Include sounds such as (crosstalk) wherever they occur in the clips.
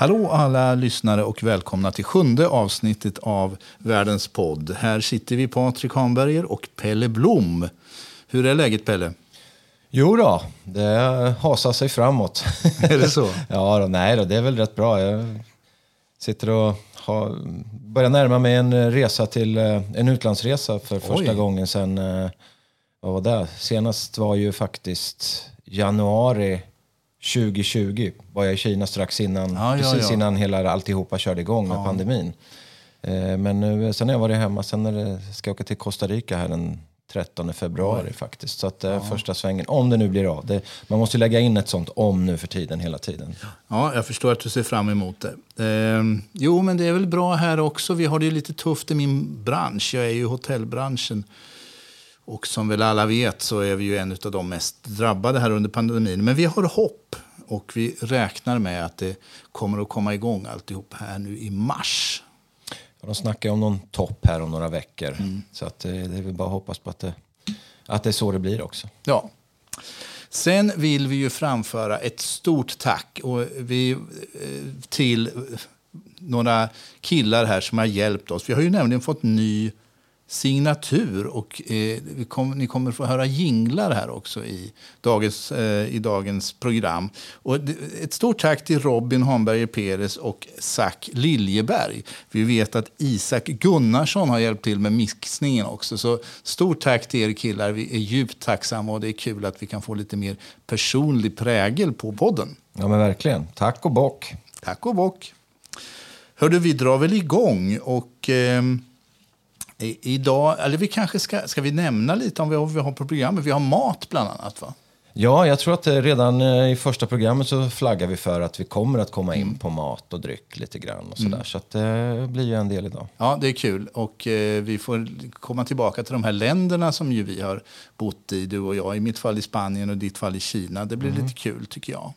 Hallå alla lyssnare och välkomna till sjunde avsnittet av Världens podd. Här sitter vi Patrik Hanberger och Pelle Blom. Hur är läget Pelle? Jo då, det hasar sig framåt. Är det så? (laughs) ja, då, nej då, det är väl rätt bra. Jag sitter och har, börjar närma mig en resa till en utlandsresa för första Oj. gången sen, vad var det? Senast var ju faktiskt januari 2020 var jag i Kina strax innan, ja, precis ja. innan hela alltihopa körde igång med pandemin. Eh, men nu, sen har jag varit hemma, sen är det, ska jag åka till Costa Rica här den 13 februari Oj. faktiskt. Så att det är första svängen, om det nu blir av. Det, man måste lägga in ett sånt om nu för tiden hela tiden. Ja, jag förstår att du ser fram emot det. Eh, jo, men det är väl bra här också. Vi har det lite tufft i min bransch. Jag är ju i hotellbranschen. Och som väl alla vet så är vi ju en av de mest drabbade här under pandemin. Men vi har hopp och vi räknar med att det kommer att komma igång alltihop här nu i mars. De snackar om någon topp här om några veckor. Mm. Så att, eh, det är väl bara att hoppas på att det, att det är så det blir också. Ja. Sen vill vi ju framföra ett stort tack och vi, eh, till några killar här som har hjälpt oss. Vi har ju nämligen fått ny signatur. Och, eh, kom, ni kommer få höra jinglar här också i dagens, eh, i dagens program. Och ett stort tack till Robin Hanberger Peres och Zack Liljeberg. Vi vet att Isak Gunnarsson har hjälpt till med mixningen också. Så stort tack till er killar. Vi är djupt tacksamma och det är kul att vi kan få lite mer personlig prägel på podden. Ja men verkligen. Tack och bock. Tack och bock. Hörde, vi drar väl igång och... Eh, idag, eller vi kanske ska, ska vi nämna lite om vad vi har på programmet? Vi har mat bland annat va? Ja, jag tror att redan eh, i första programmet så flaggar vi för att vi kommer att komma in mm. på mat och dryck lite grann och sådär. Mm. Så att det blir ju en del idag. Ja, det är kul. Och eh, vi får komma tillbaka till de här länderna som ju vi har bott i, du och jag. I mitt fall i Spanien och ditt fall i Kina. Det blir mm. lite kul tycker jag.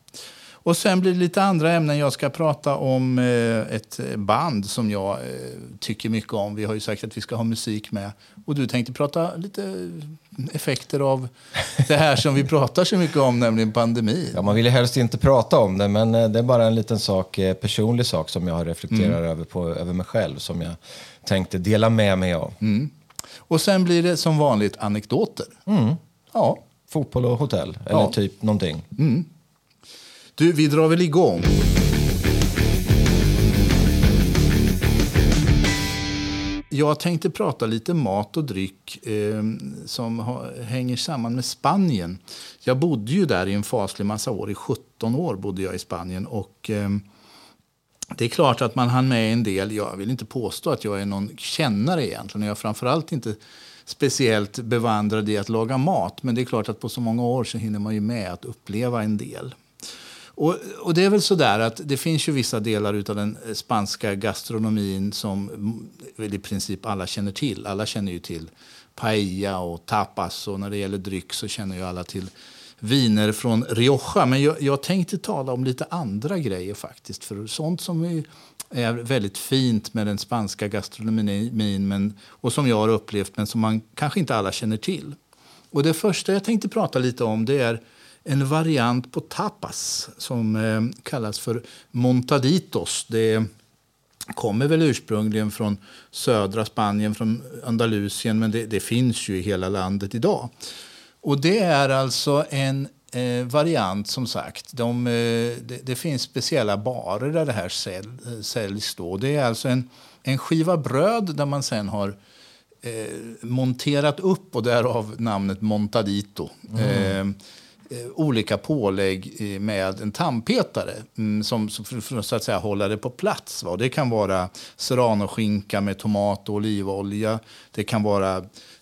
Och sen blir det lite andra ämnen. Jag ska prata om eh, ett band som jag eh, tycker mycket om. Vi har ju sagt att vi ska ha musik med. Och du tänkte prata lite effekter av (laughs) det här som vi pratar så mycket om, nämligen pandemin. Ja, man vill ju helst inte prata om det, men eh, det är bara en liten sak, personlig sak som jag reflekterar mm. över, på, över mig själv som jag tänkte dela med mig av. Mm. Och sen blir det som vanligt anekdoter. Mm. Ja. Fotboll och hotell, eller ja. typ någonting. Mm. Du, vi drar väl igång. Jag tänkte prata lite mat och dryck eh, som ha, hänger samman med Spanien. Jag bodde ju där i en faslig massa år. I 17 år bodde jag i Spanien. Och eh, Det är klart att man hann med en del. Jag vill inte påstå att jag är någon kännare egentligen. Jag är framförallt inte speciellt bevandrad i att laga mat. Men det är klart att på så många år så hinner man ju med att uppleva en del. Och, och, det är väl så där att det finns ju vissa delar av den eh, spanska gastronomin som väl i princip alla känner till. Alla känner ju till paella och tapas och när det gäller dryck så känner ju alla till viner från Rioja. Men jag, jag tänkte tala om lite andra grejer faktiskt. För sånt som är väldigt fint med den spanska gastronomin men, och som jag har upplevt men som man kanske inte alla känner till. Och det första jag tänkte prata lite om det är en variant på tapas som eh, kallas för montaditos. Det kommer väl ursprungligen från södra Spanien, från Andalusien, men det, det finns ju i hela landet idag. Och det är alltså en eh, variant som sagt. De, eh, det, det, finns speciella barer där det här säl, säljs. Då. Det är alltså en, en skiva bröd där man sen har eh, monterat upp och därav namnet montadito. Mm. Eh, Eh, olika pålägg med en tandpetare mm, som, för så att säga, hålla det på plats. Va? Det kan vara serranoskinka med tomat och olivolja. Det kan vara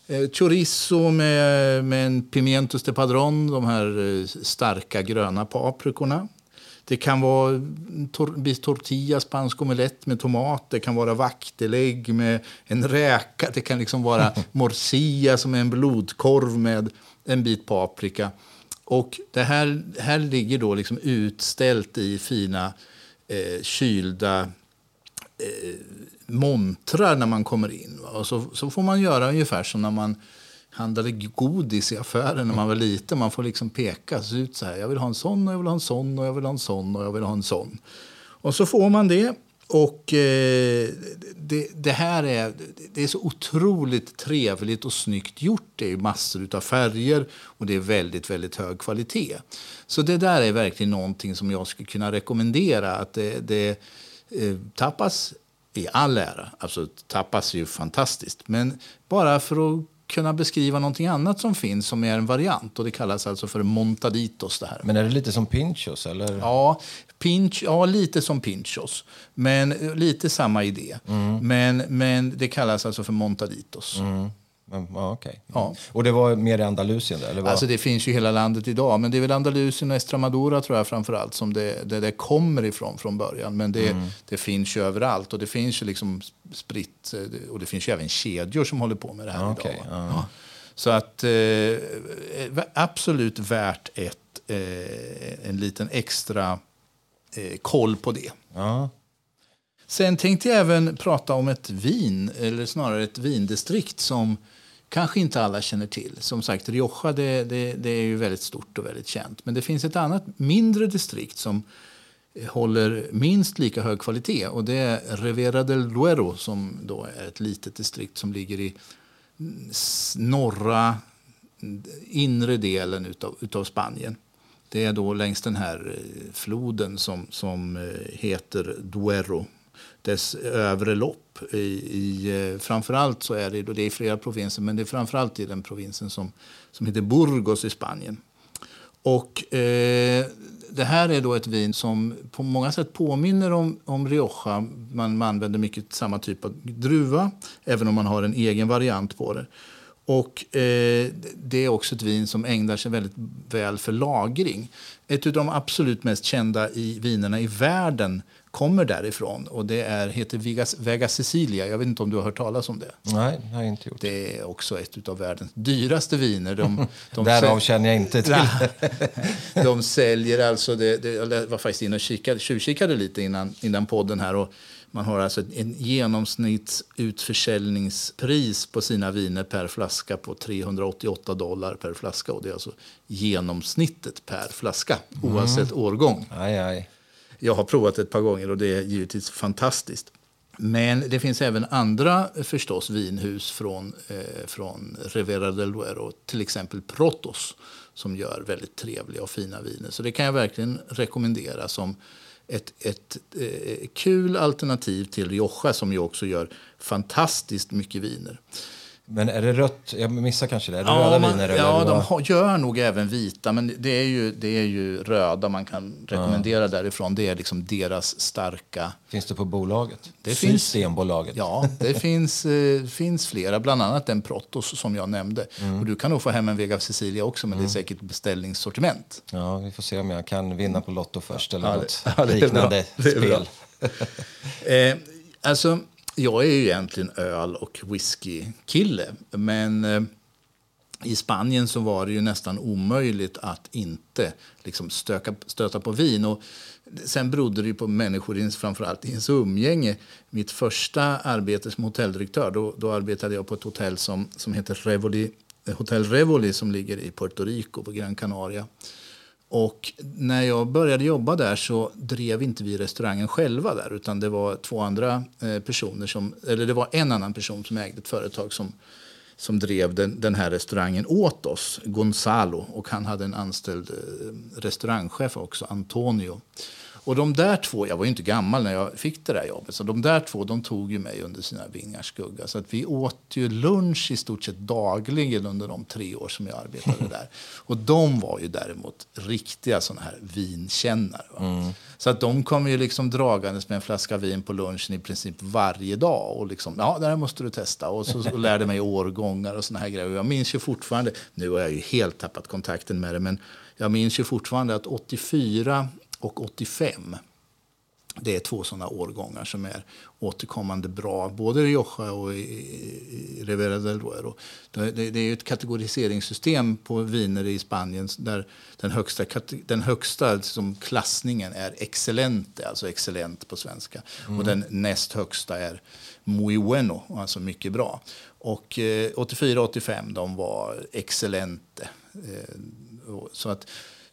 eh, chorizo med, med en pimientos de padron, de här eh, starka gröna paprikorna. Det kan vara tor tortilla, spansk omelett med tomat. Det kan vara vaktelägg med en räka. Det kan liksom vara (laughs) morcilla som är en blodkorv med en bit paprika. Och det här, här ligger då liksom utställt i fina eh, kylda eh, montrar när man kommer in. Och så, så får man göra ungefär som när man handlade godis i affären när man var liten. Man får liksom peka ut så här. Jag vill ha en sån och jag vill ha en sån och jag vill ha en sån och jag vill ha en sån. Och så får man det. Och eh, det, det, här är, det är så otroligt trevligt och snyggt gjort. Det är massor av färger och det är väldigt, väldigt hög kvalitet. Så det där är verkligen någonting som jag skulle kunna rekommendera. Att det, det eh, tapas i all ära. Alltså tapas är ju fantastiskt. Men bara för att kunna beskriva någonting annat som finns som är en variant. Och Det kallas alltså för montaditos. Det här. Men är det lite som pinchos? Eller? Ja, pinch, ja, lite som pinchos. Men lite samma idé. Mm. Men, men det kallas alltså för montaditos. Mm. Ja, okay. ja. Och det var mer i Andalusien? Eller Alltså det finns ju hela landet idag. Men det är väl Andalusien och Estremadura tror jag framförallt som det, det, det kommer ifrån från början. Men det, mm. det finns ju överallt och det finns ju liksom spritt. Eh, och det finns ju även kedjor som håller på med det här okay. idag. Ja. Så att eh, absolut värt ett, eh, en liten extra eh, koll på det. Ja. Sen tänkte jag även prata om ett vin, eller snarare ett vindistrikt som kanske inte alla känner till. Som sagt, Rioja det, det, det, är ju väldigt stort och väldigt känt. Men det finns ett annat mindre distrikt som håller minst lika hög kvalitet. Och Det är Rivera del Duero som då är ett litet distrikt som ligger i norra inre delen utav, utav Spanien. Det är då längs den här eh, floden som, som eh, heter Duero dess övre lopp. I, i, eh, framförallt så är det, det är i flera provinser, men det är framförallt i den provinsen som, som heter Burgos i Spanien. Och eh, det här är då ett vin som på många sätt påminner om, om Rioja. Man, man använder mycket samma typ av druva, även om man har en egen variant på det. Och eh, Det är också ett vin som ägnar sig väldigt väl för lagring. Ett av de absolut mest kända i vinerna i världen kommer därifrån. Och Det är, heter Vegas, Vega Sicilia. Jag vet inte om du har hört talas om det? Nej, det har jag inte gjort. Det är också ett av världens dyraste viner. De, (laughs) de Därav känner jag inte till. (laughs) de säljer alltså... Det, det, jag var faktiskt inne och kikade, tjuvkikade lite innan, innan podden här. Och man har alltså en genomsnittsutförsäljningspris på sina viner per flaska på 388 dollar per flaska. Och det är alltså genomsnittet per flaska, mm. oavsett årgång. Aj, aj. Jag har provat ett par gånger och det är givetvis fantastiskt. Men det finns även andra förstås vinhus från, eh, från Rivera del Duero, till exempel Protos som gör väldigt trevliga och fina viner. Så det kan jag verkligen rekommendera som ett, ett eh, kul alternativ till Rioja som ju också gör fantastiskt mycket viner. Men är det rött? Jag missar kanske det. Är det ja, röda man, viner? Ja, de har, gör nog även vita. Men det är ju, det är ju röda man kan rekommendera ja. därifrån. Det är liksom deras starka... Finns det på bolaget? Det Systembolaget? Finns, ja, det (laughs) finns, eh, finns flera. Bland annat den Protos som jag nämnde. Mm. Och du kan nog få hem en Vega Cecilia också, men mm. det är mm. säkert beställningssortiment. Ja, vi får se om jag kan vinna på Lotto först eller ja, något ja, liknande spel. (laughs) eh, alltså jag är ju egentligen öl och whiskykille. Men eh, i Spanien så var det ju nästan omöjligt att inte liksom stöka, stöta på vin. Och sen berodde det på människor, framförallt i ens umgänge. Mitt första arbete som hotelldirektör, då, då arbetade jag på ett hotell som, som heter Revoli, Hotel Revoli som ligger i Puerto Rico på Gran Canaria. Och när jag började jobba där så drev inte vi restaurangen själva där utan det var två andra eh, personer som, eller det var en annan person som ägde ett företag som, som drev den, den här restaurangen åt oss, Gonzalo. Och han hade en anställd eh, restaurangchef också, Antonio. Och de där två, jag var ju inte gammal när jag fick det där jobbet, så de där två de tog ju mig under sina vingars skugga. Så att vi åt ju lunch i stort sett dagligen under de tre år som jag arbetade där. (laughs) Och de var ju däremot riktiga sådana här vinkännare. Mm. Så att de kom ju liksom dragandes med en flaska vin på lunchen i princip varje dag. Och liksom, ja, det här måste du testa. Och så, så lärde mig årgångar och såna här grejer. Jag minns ju fortfarande, nu har jag ju helt tappat kontakten med det, men jag minns ju fortfarande att 84 och 85. Det är två sådana årgångar som är återkommande bra, både i Rioja och i Rivera del Duero. Det, är ett kategoriseringssystem på viner i Spanien där den högsta, den högsta som klassningen är excellente, alltså excellent på svenska. Mm. Och den näst högsta är muy bueno, alltså mycket bra. Och eh, 84-85 de var excellente. Eh, så att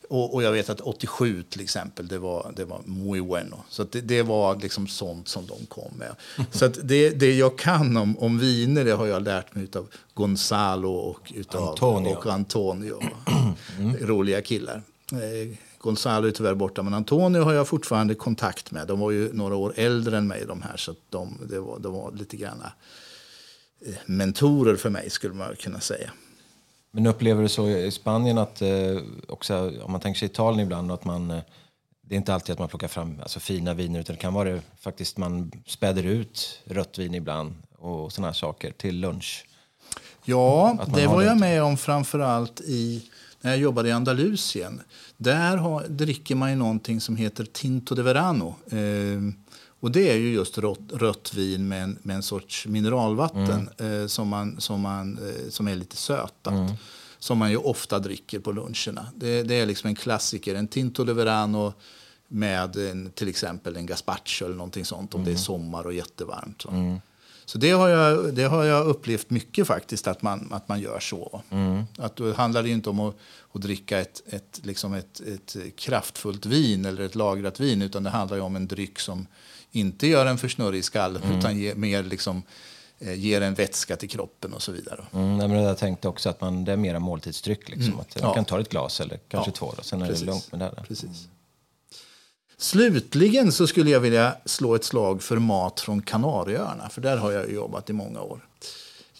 Och, och, jag vet att 87 till exempel, det var, det var muy bueno. Så det, det, var liksom sånt som de kom med. (laughs) Så det, det jag kan om, om viner, det har jag lärt mig av Gonzalo och, utav, Antonio. och Antonio. (clears throat) Mm. Roliga killar. Eh, Gonzalo är tyvärr borta, men Antonio har jag fortfarande kontakt med. De var ju några år äldre än mig de här, så de, det var, de var lite grann eh, mentorer för mig skulle man kunna säga. Men upplever du så i Spanien att eh, också, om man tänker sig Italien ibland, att man eh, det är inte alltid att man plockar fram alltså, fina viner utan det kan vara faktiskt man späder ut rött vin ibland och sådana saker till lunch. Ja, det var jag med om framförallt i, när jag jobbade i Andalusien. Där har, dricker man ju någonting som heter Tinto de Verano. Eh, och det är ju just rött, rött vin med en, med en sorts mineralvatten mm. eh, som, man, som, man, eh, som är lite sötat. Mm. Som man ju ofta dricker på luncherna. Det, det, är liksom en klassiker. En Tinto de Verano med en, till exempel en gazpacho eller någonting sånt om det är mm. sommar och jättevarmt. Så. Mm. Så det har, jag, det har jag upplevt mycket faktiskt, att man, att man gör så. Mm. Att då handlar det inte om att, att dricka ett, ett, liksom ett, ett kraftfullt vin eller ett lagrat vin, utan det handlar om en dryck som inte gör en för snurrig i skallen, mm. utan ge, mer liksom, eh, ger en vätska till kroppen och så vidare. Mm, men jag tänkte också att man, det är mera måltidsdryck. Liksom, mm. att man ja. kan ta ett glas eller kanske ja. två, och sen är Precis. det lugnt med det. Där. Precis. Slutligen så skulle jag vilja slå ett slag för mat från Kanarieöarna, för där har jag jobbat i många år.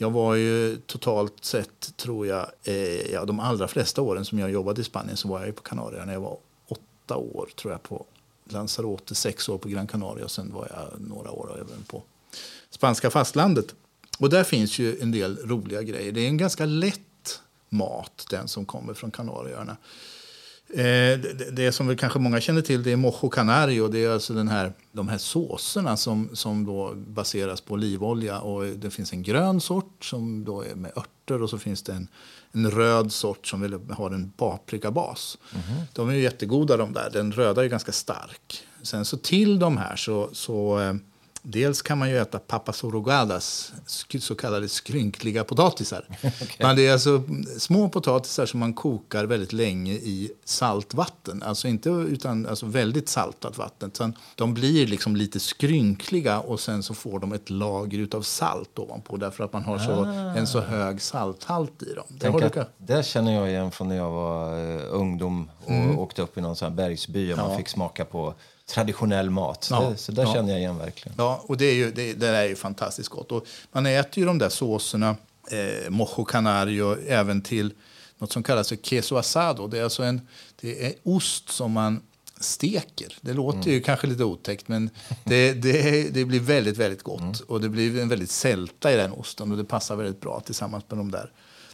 Jag var ju totalt sett, tror jag, eh, ja, de allra flesta åren som jag jobbade i Spanien så var jag på Kanarieöarna. Jag var åtta år tror jag på Lanzarote, sex år på Gran Canaria och sen var jag några år även på spanska fastlandet. Och där finns ju en del roliga grejer. Det är en ganska lätt mat, den som kommer från Kanarieöarna. Eh, det, det, som väl kanske många känner till det är mojo canario. Det är alltså den här, de här såserna som, som då baseras på olivolja. Och det finns en grön sort som då är med örter och så finns det en, en röd sort som vill har en paprikabas. Mm -hmm. De är ju jättegoda de där. Den röda är ganska stark. Sen så till de här så, så eh, Dels kan man ju äta papas orogadas, så kallade skrynkliga potatisar. (laughs) okay. Men det är alltså små potatisar som man kokar väldigt länge i saltvatten. Alltså inte utan alltså väldigt saltat vatten. Sen de blir liksom lite skrynkliga och sen så får de ett lager av salt ovanpå därför att man har så, ah. en så hög salthalt i dem. Det, det känner jag igen från när jag var uh, ungdom och mm. åkte upp i någon sån bergsby och ja. man fick smaka på traditionell mat. Ja, det, så där ja. känner jag igen verkligen. Ja, och det är ju, det, det är ju fantastiskt gott. Och man äter ju de där såserna, eh, mojo canario, även till något som kallas för queso asado. Det är alltså en det är ost som man steker. Det låter mm. ju kanske lite otäckt, men det, det, det blir väldigt, väldigt gott. Mm. Och det blir en väldigt sälta i den osten och det passar väldigt bra tillsammans med de där,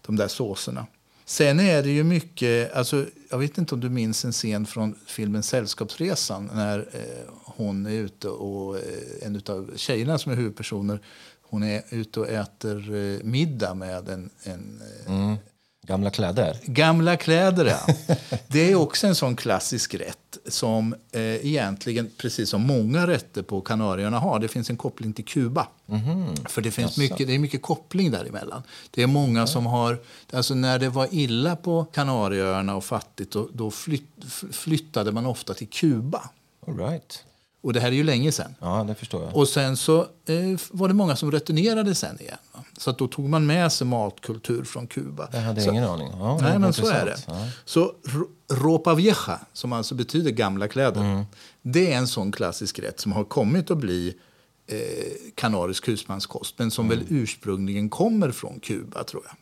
de där såserna. Sen är det ju mycket, alltså, jag vet inte om du minns en scen från filmen Sällskapsresan när eh, hon är ute och eh, en av tjejerna som är huvudpersoner hon är ute och äter eh, middag med en, en eh, mm. Gamla kläder? Gamla kläder, ja. (laughs) Det är också en sån klassisk rätt som eh, egentligen, precis som många rätter på Kanarieöarna har, det finns en koppling till Kuba. Mm. För det finns mycket, det är mycket koppling däremellan. Det är många mm. som har, alltså när det var illa på Kanarieöarna och fattigt, då, då flytt, flyttade man ofta till Kuba. All right. Och det här är ju länge sedan. Ja, det förstår jag. Och sen så eh, var det många som returnerade sen igen. Så att då tog man med sig matkultur från Kuba. Jag hade så, ingen aning. Ja, nej, men så är det. Ja. Så ropa vieja, som alltså betyder gamla kläder, mm. det är en sån klassisk rätt som har kommit att bli eh, kanarisk husmanskost, men som mm. väl ursprungligen kommer från Kuba, tror jag.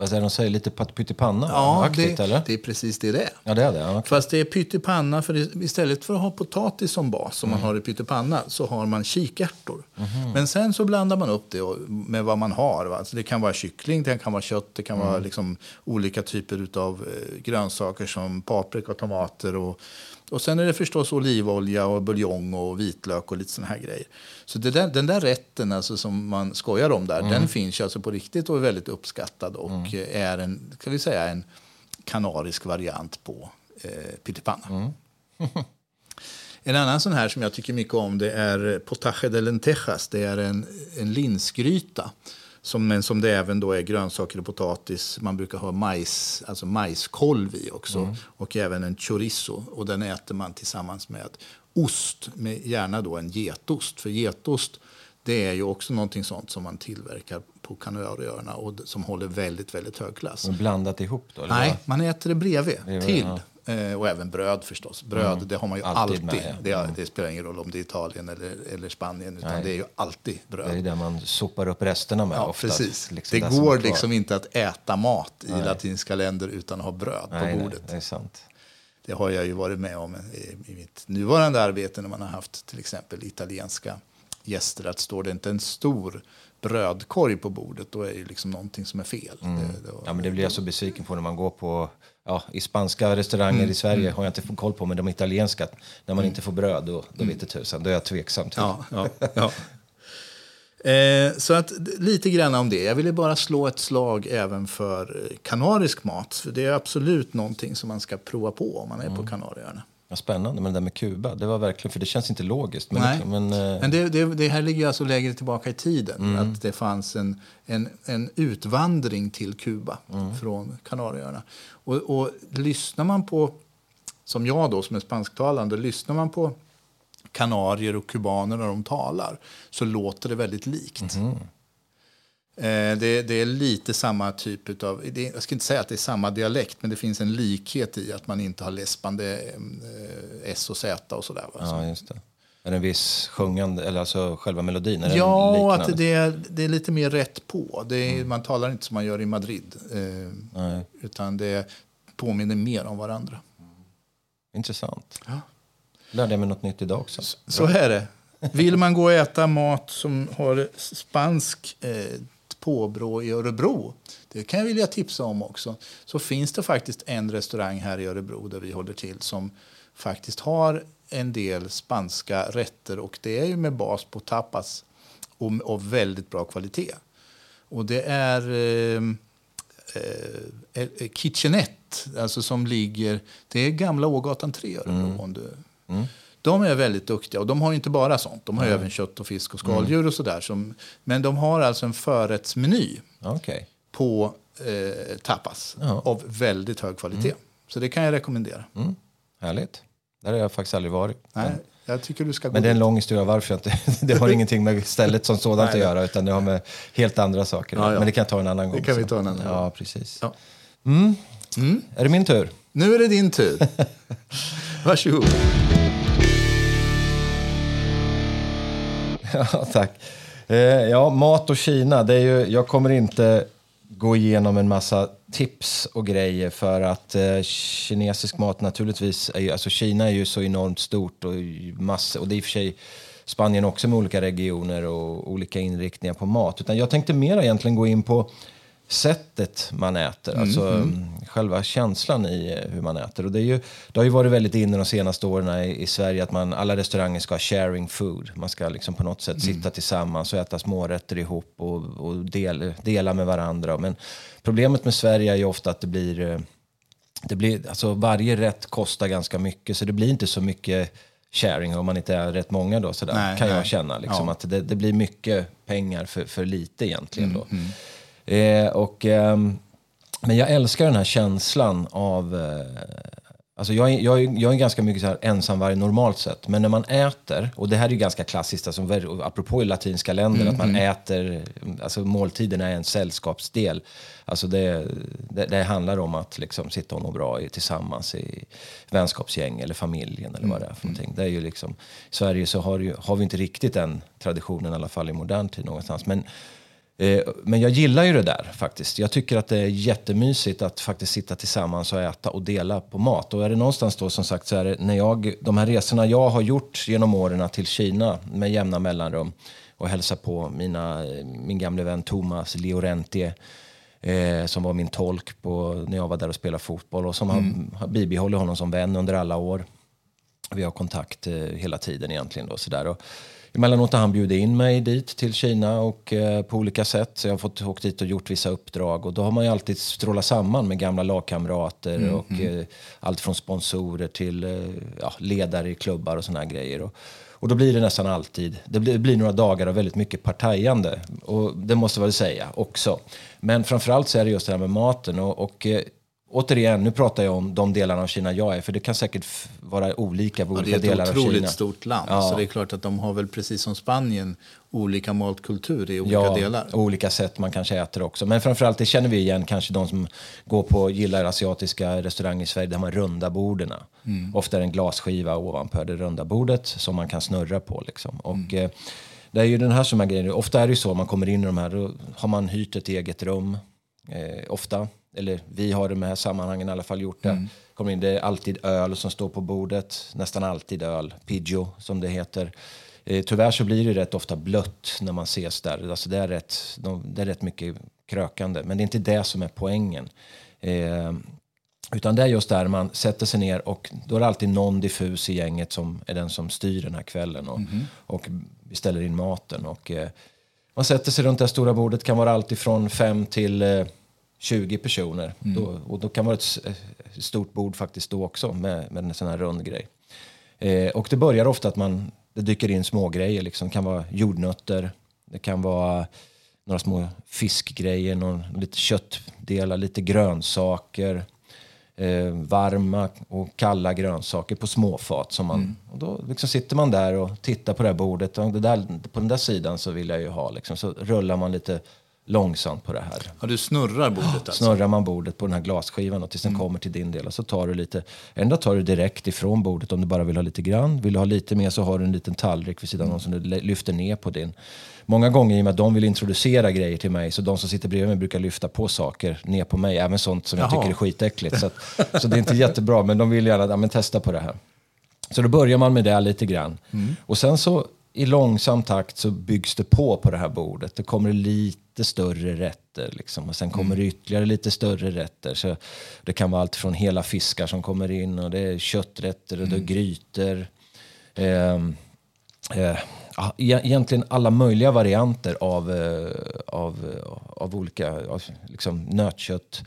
Vad är de säger? Lite pyttipanna? Ja, det, eller? det är precis det det är. Ja, det är det. Ja. Fast det är pyttipanna, för istället för att ha potatis som bas som mm. man har i pyttipanna så har man kikärtor. Mm. Men sen så blandar man upp det med vad man har. Va? Alltså det kan vara kyckling, det kan vara kött, det kan mm. vara liksom olika typer av eh, grönsaker som paprika och tomater och och sen är det förstås olivolja och buljong och vitlök och lite såna här grejer. Så där, den där rätten alltså, som man skojar om där, mm. den finns alltså på riktigt och är väldigt uppskattad och mm. är en, kan vi säga, en kanarisk variant på eh, pyttipanna. Mm. (laughs) en annan sån här som jag tycker mycket om det är potaje de lentejas. Det är en, en linsgryta Som, men som det även då är grönsaker och potatis. Man brukar ha majs, alltså majskolv i också. Mm. Och även en chorizo. Och den äter man tillsammans med ost. Med gärna då en getost. För getost det är ju också någonting sånt som man tillverkar på Kanarieöarna och som håller väldigt, väldigt hög klass. Och blandat ihop då? eller Nej, vad? man äter det bredvid, Bredvid, till. ja. Eh, och även bröd förstås. Bröd, det har man ju Alltid alltid. med, ja. det, är- det spelar ingen roll om det är Italien eller, eller Spanien, utan Nej. det är ju alltid Det är bröd. det man sopar upp resterna med Ja, ofta. precis. Liksom det går liksom inte att äta mat i latinska länder utan att ha bröd nej, på nej, bordet. det är sant. Det har jag ju varit med om i, i mitt nuvarande arbete när man har haft till exempel italienska gäster. Att står det inte en stor brödkorg på bordet, då är det liksom någonting som är fel. Det, det, Ja, men det blir jag så besviken på när man går på ja, i spanska restauranger Mm, i Sverige har jag inte fått koll på, men de italienska, när man inte får bröd, då, då vet det tusan. Då är jag tveksam till. Ja, ja, ja. Eh, så att lite grann om det. Jag ville bara slå ett slag även för eh, kanarisk mat. För det är absolut någonting som man ska prova på om man är på Kanarieöarna. Ja, spännande, men det där med Kuba, det var verkligen, för det känns inte logiskt. Men, Nej. men, eh, Men det, det, det här ligger alltså längre tillbaka i tiden. Att det fanns en, en, en utvandring till Kuba från Kanarieöarna. Och, och lyssnar man på, som jag då som är spansktalande, lyssnar man på kanarier och kubaner när de talar så låter det väldigt likt. Eh, det, det är lite samma typ av, jag ska inte säga att det är samma dialekt, men det finns en likhet i att man inte har läspande eh, S och Z och sådär. Ja, just det. Är det en viss sjungande, eller alltså själva melodin? Är Ja, att det är, det är lite mer rätt på. Det är, Man talar inte som man gör i Madrid. Eh, utan det påminner mer om varandra. intressant. Ja. Lärde jag mig något nytt idag också. Så är det. Vill man gå och äta mat som har spansk eh, påbrå i Örebro, det kan jag vilja tipsa om också, så finns det faktiskt en restaurang här i Örebro där vi håller till som faktiskt har en del spanska rätter och det är ju med bas på tapas och, och väldigt bra kvalitet. Och det är eh, eh, eh, Kitchenette, alltså som ligger, det är gamla Ågatan 3 i Örebro. Om du, De är väldigt duktiga och de har inte bara sånt. De har ju även kött och fisk och skaldjur och sådär. Som, men de har alltså en förrättsmeny Okej. på eh, tapas Ja. av väldigt hög kvalitet. Så det kan jag rekommendera. Mm. Härligt. Där har jag faktiskt aldrig varit. Nej, jag tycker du ska Men det är en lång historia varför jag inte... (laughs) Det har ingenting med stället som sådant att Nej. göra, utan det har med helt andra saker. Ja, ja. Men det kan jag ta en annan gång. kan vi så. ta en annan Ja, precis. Ja. Mm. Är det min tur? Nu är det din tur. (laughs) Varsågod. (laughs) Ja, tack. Eh, ja, mat och Kina. Det är ju, jag kommer inte gå igenom en massa tips och grejer för att eh, kinesisk mat naturligtvis, är ju, alltså Kina är ju så enormt stort och massa, och det är i och för sig Spanien också med olika regioner och olika inriktningar på mat. Utan jag tänkte mer egentligen gå in på sättet man äter, alltså mm, själva känslan i hur man äter. Och det, är ju, det har ju varit väldigt inne de senaste åren i, i Sverige att man, alla restauranger ska ha sharing food. Man ska liksom på något sätt sitta tillsammans och äta smårätter ihop och, och del, dela med varandra. Men problemet med Sverige är ju ofta att det blir eh, det blir, alltså varje rätt kostar ganska mycket så det blir inte så mycket sharing om man inte är rätt många då sådär, Nej, kan jag nej. känna. Liksom, Ja. att det, det blir mycket pengar för, för lite egentligen Mm, då. Eh, och, ehm, men jag älskar den här känslan av... Eh, alltså jag, är, jag, är, jag är ganska mycket så här ensamvarg normalt sett. Men när man äter, och det här är ju ganska klassiskt, alltså, apropå i latinska länder, att man äter, alltså måltiden är en sällskapsdel. Alltså det, det, det handlar om att liksom sitta och må bra i, tillsammans i vänskapsgäng eller familjen eller vad det är för någonting. Det är ju liksom, I Sverige så har, ju, har vi inte riktigt den traditionen, i alla fall i modern tid någonstans. Men Eh, Men jag gillar ju det där faktiskt. Jag tycker att det är jättemysigt att faktiskt sitta tillsammans och äta och dela på mat. Och är det någonstans då som sagt så är det när jag, de här resorna jag har gjort genom åren till Kina med jämna mellanrum och hälsa på mina, min gamle vän Thomas Liorenti eh, som var min tolk på, när jag var där och spelade fotboll och som har, har bibehållit honom som vän under alla år. Vi har kontakt eh, hela tiden egentligen. Då, sådär. Och emellanåt har han bjudit in mig dit till Kina och eh, på olika sätt. Så jag har fått åkt dit och gjort vissa uppdrag. Och då har man ju alltid strålat samman med gamla lagkamrater mm, och mm. Eh, allt från sponsorer till eh, ja, ledare i klubbar och såna grejer. Och, och då blir det nästan alltid, det blir, det blir, några dagar av väldigt mycket partajande. Och det måste jag väl säga också. Men framförallt så är det just det här med maten. och, och eh, återigen, nu pratar jag om de delarna av Kina jag är, för det kan säkert vara olika på olika delar av Kina. Det är ett otroligt stort land, ja. så det är klart att de har väl precis som Spanien olika matkultur i olika ja, delar. olika sätt man kanske äter också. Men framförallt, det känner vi igen, kanske de som går på, gillar asiatiska restauranger i Sverige, där man runda borden. Mm. Ofta är det en glasskiva ovanpå det runda bordet som man kan snurra på. Liksom. Och, mm. eh, det är ju den här som är grejen. Ofta är det ju så, man kommer in i de här, då har man hyrt ett eget rum. Eh, ofta eller vi har i de här sammanhangen i alla fall gjort det. Mm. Kommer in, det är alltid öl som står på bordet, nästan alltid öl, Piggio som det heter. Eh, tyvärr så blir det rätt ofta blött när man ses där. Alltså det, är rätt, det är rätt mycket krökande, men det är inte det som är poängen. Eh, utan det är just där man sätter sig ner och då är det alltid någon diffus i gänget som är den som styr den här kvällen och, mm. och vi ställer in maten. Och, eh, man sätter sig runt det stora bordet, kan vara allt ifrån fem till eh, 20 personer. Mm. Då, och då kan vara ett, ett stort bord faktiskt då också med, med en sån här rund grej. Eh, och det börjar ofta att man, det dyker in små grejer. Liksom. Det kan vara jordnötter, det kan vara några små fiskgrejer, någon, lite köttdelar, lite grönsaker. Eh, varma och kalla grönsaker på småfat. Som man, mm. och då liksom sitter man där och tittar på det här bordet. Och det där, på den där sidan så vill jag ju ha. Liksom. Så rullar man lite långsamt på det här. Ja, du snurrar bordet alltså? Snurrar man bordet på den här glasskivan och tills den mm. kommer till din del. Och så tar du lite, ändå tar du direkt ifrån bordet om du bara vill ha lite grann. Vill du ha lite mer så har du en liten tallrik vid sidan mm. om som du lyfter ner på din. Många gånger i och med att de vill introducera grejer till mig så de som sitter bredvid mig brukar lyfta på saker ner på mig. Även sånt som Jaha. jag tycker är skitäckligt. Så, att, (laughs) så det är inte jättebra men de vill gärna ja, men testa på det här. Så då börjar man med det lite grann. Mm. Och sen så i långsam takt så byggs det på på det här bordet. Det kommer lite större rätter liksom. och sen kommer det ytterligare lite större rätter. Så det kan vara allt från hela fiskar som kommer in och det är kötträtter och det är mm. grytor. Eh, eh, egentligen alla möjliga varianter av, eh, av, av olika av, liksom nötkött,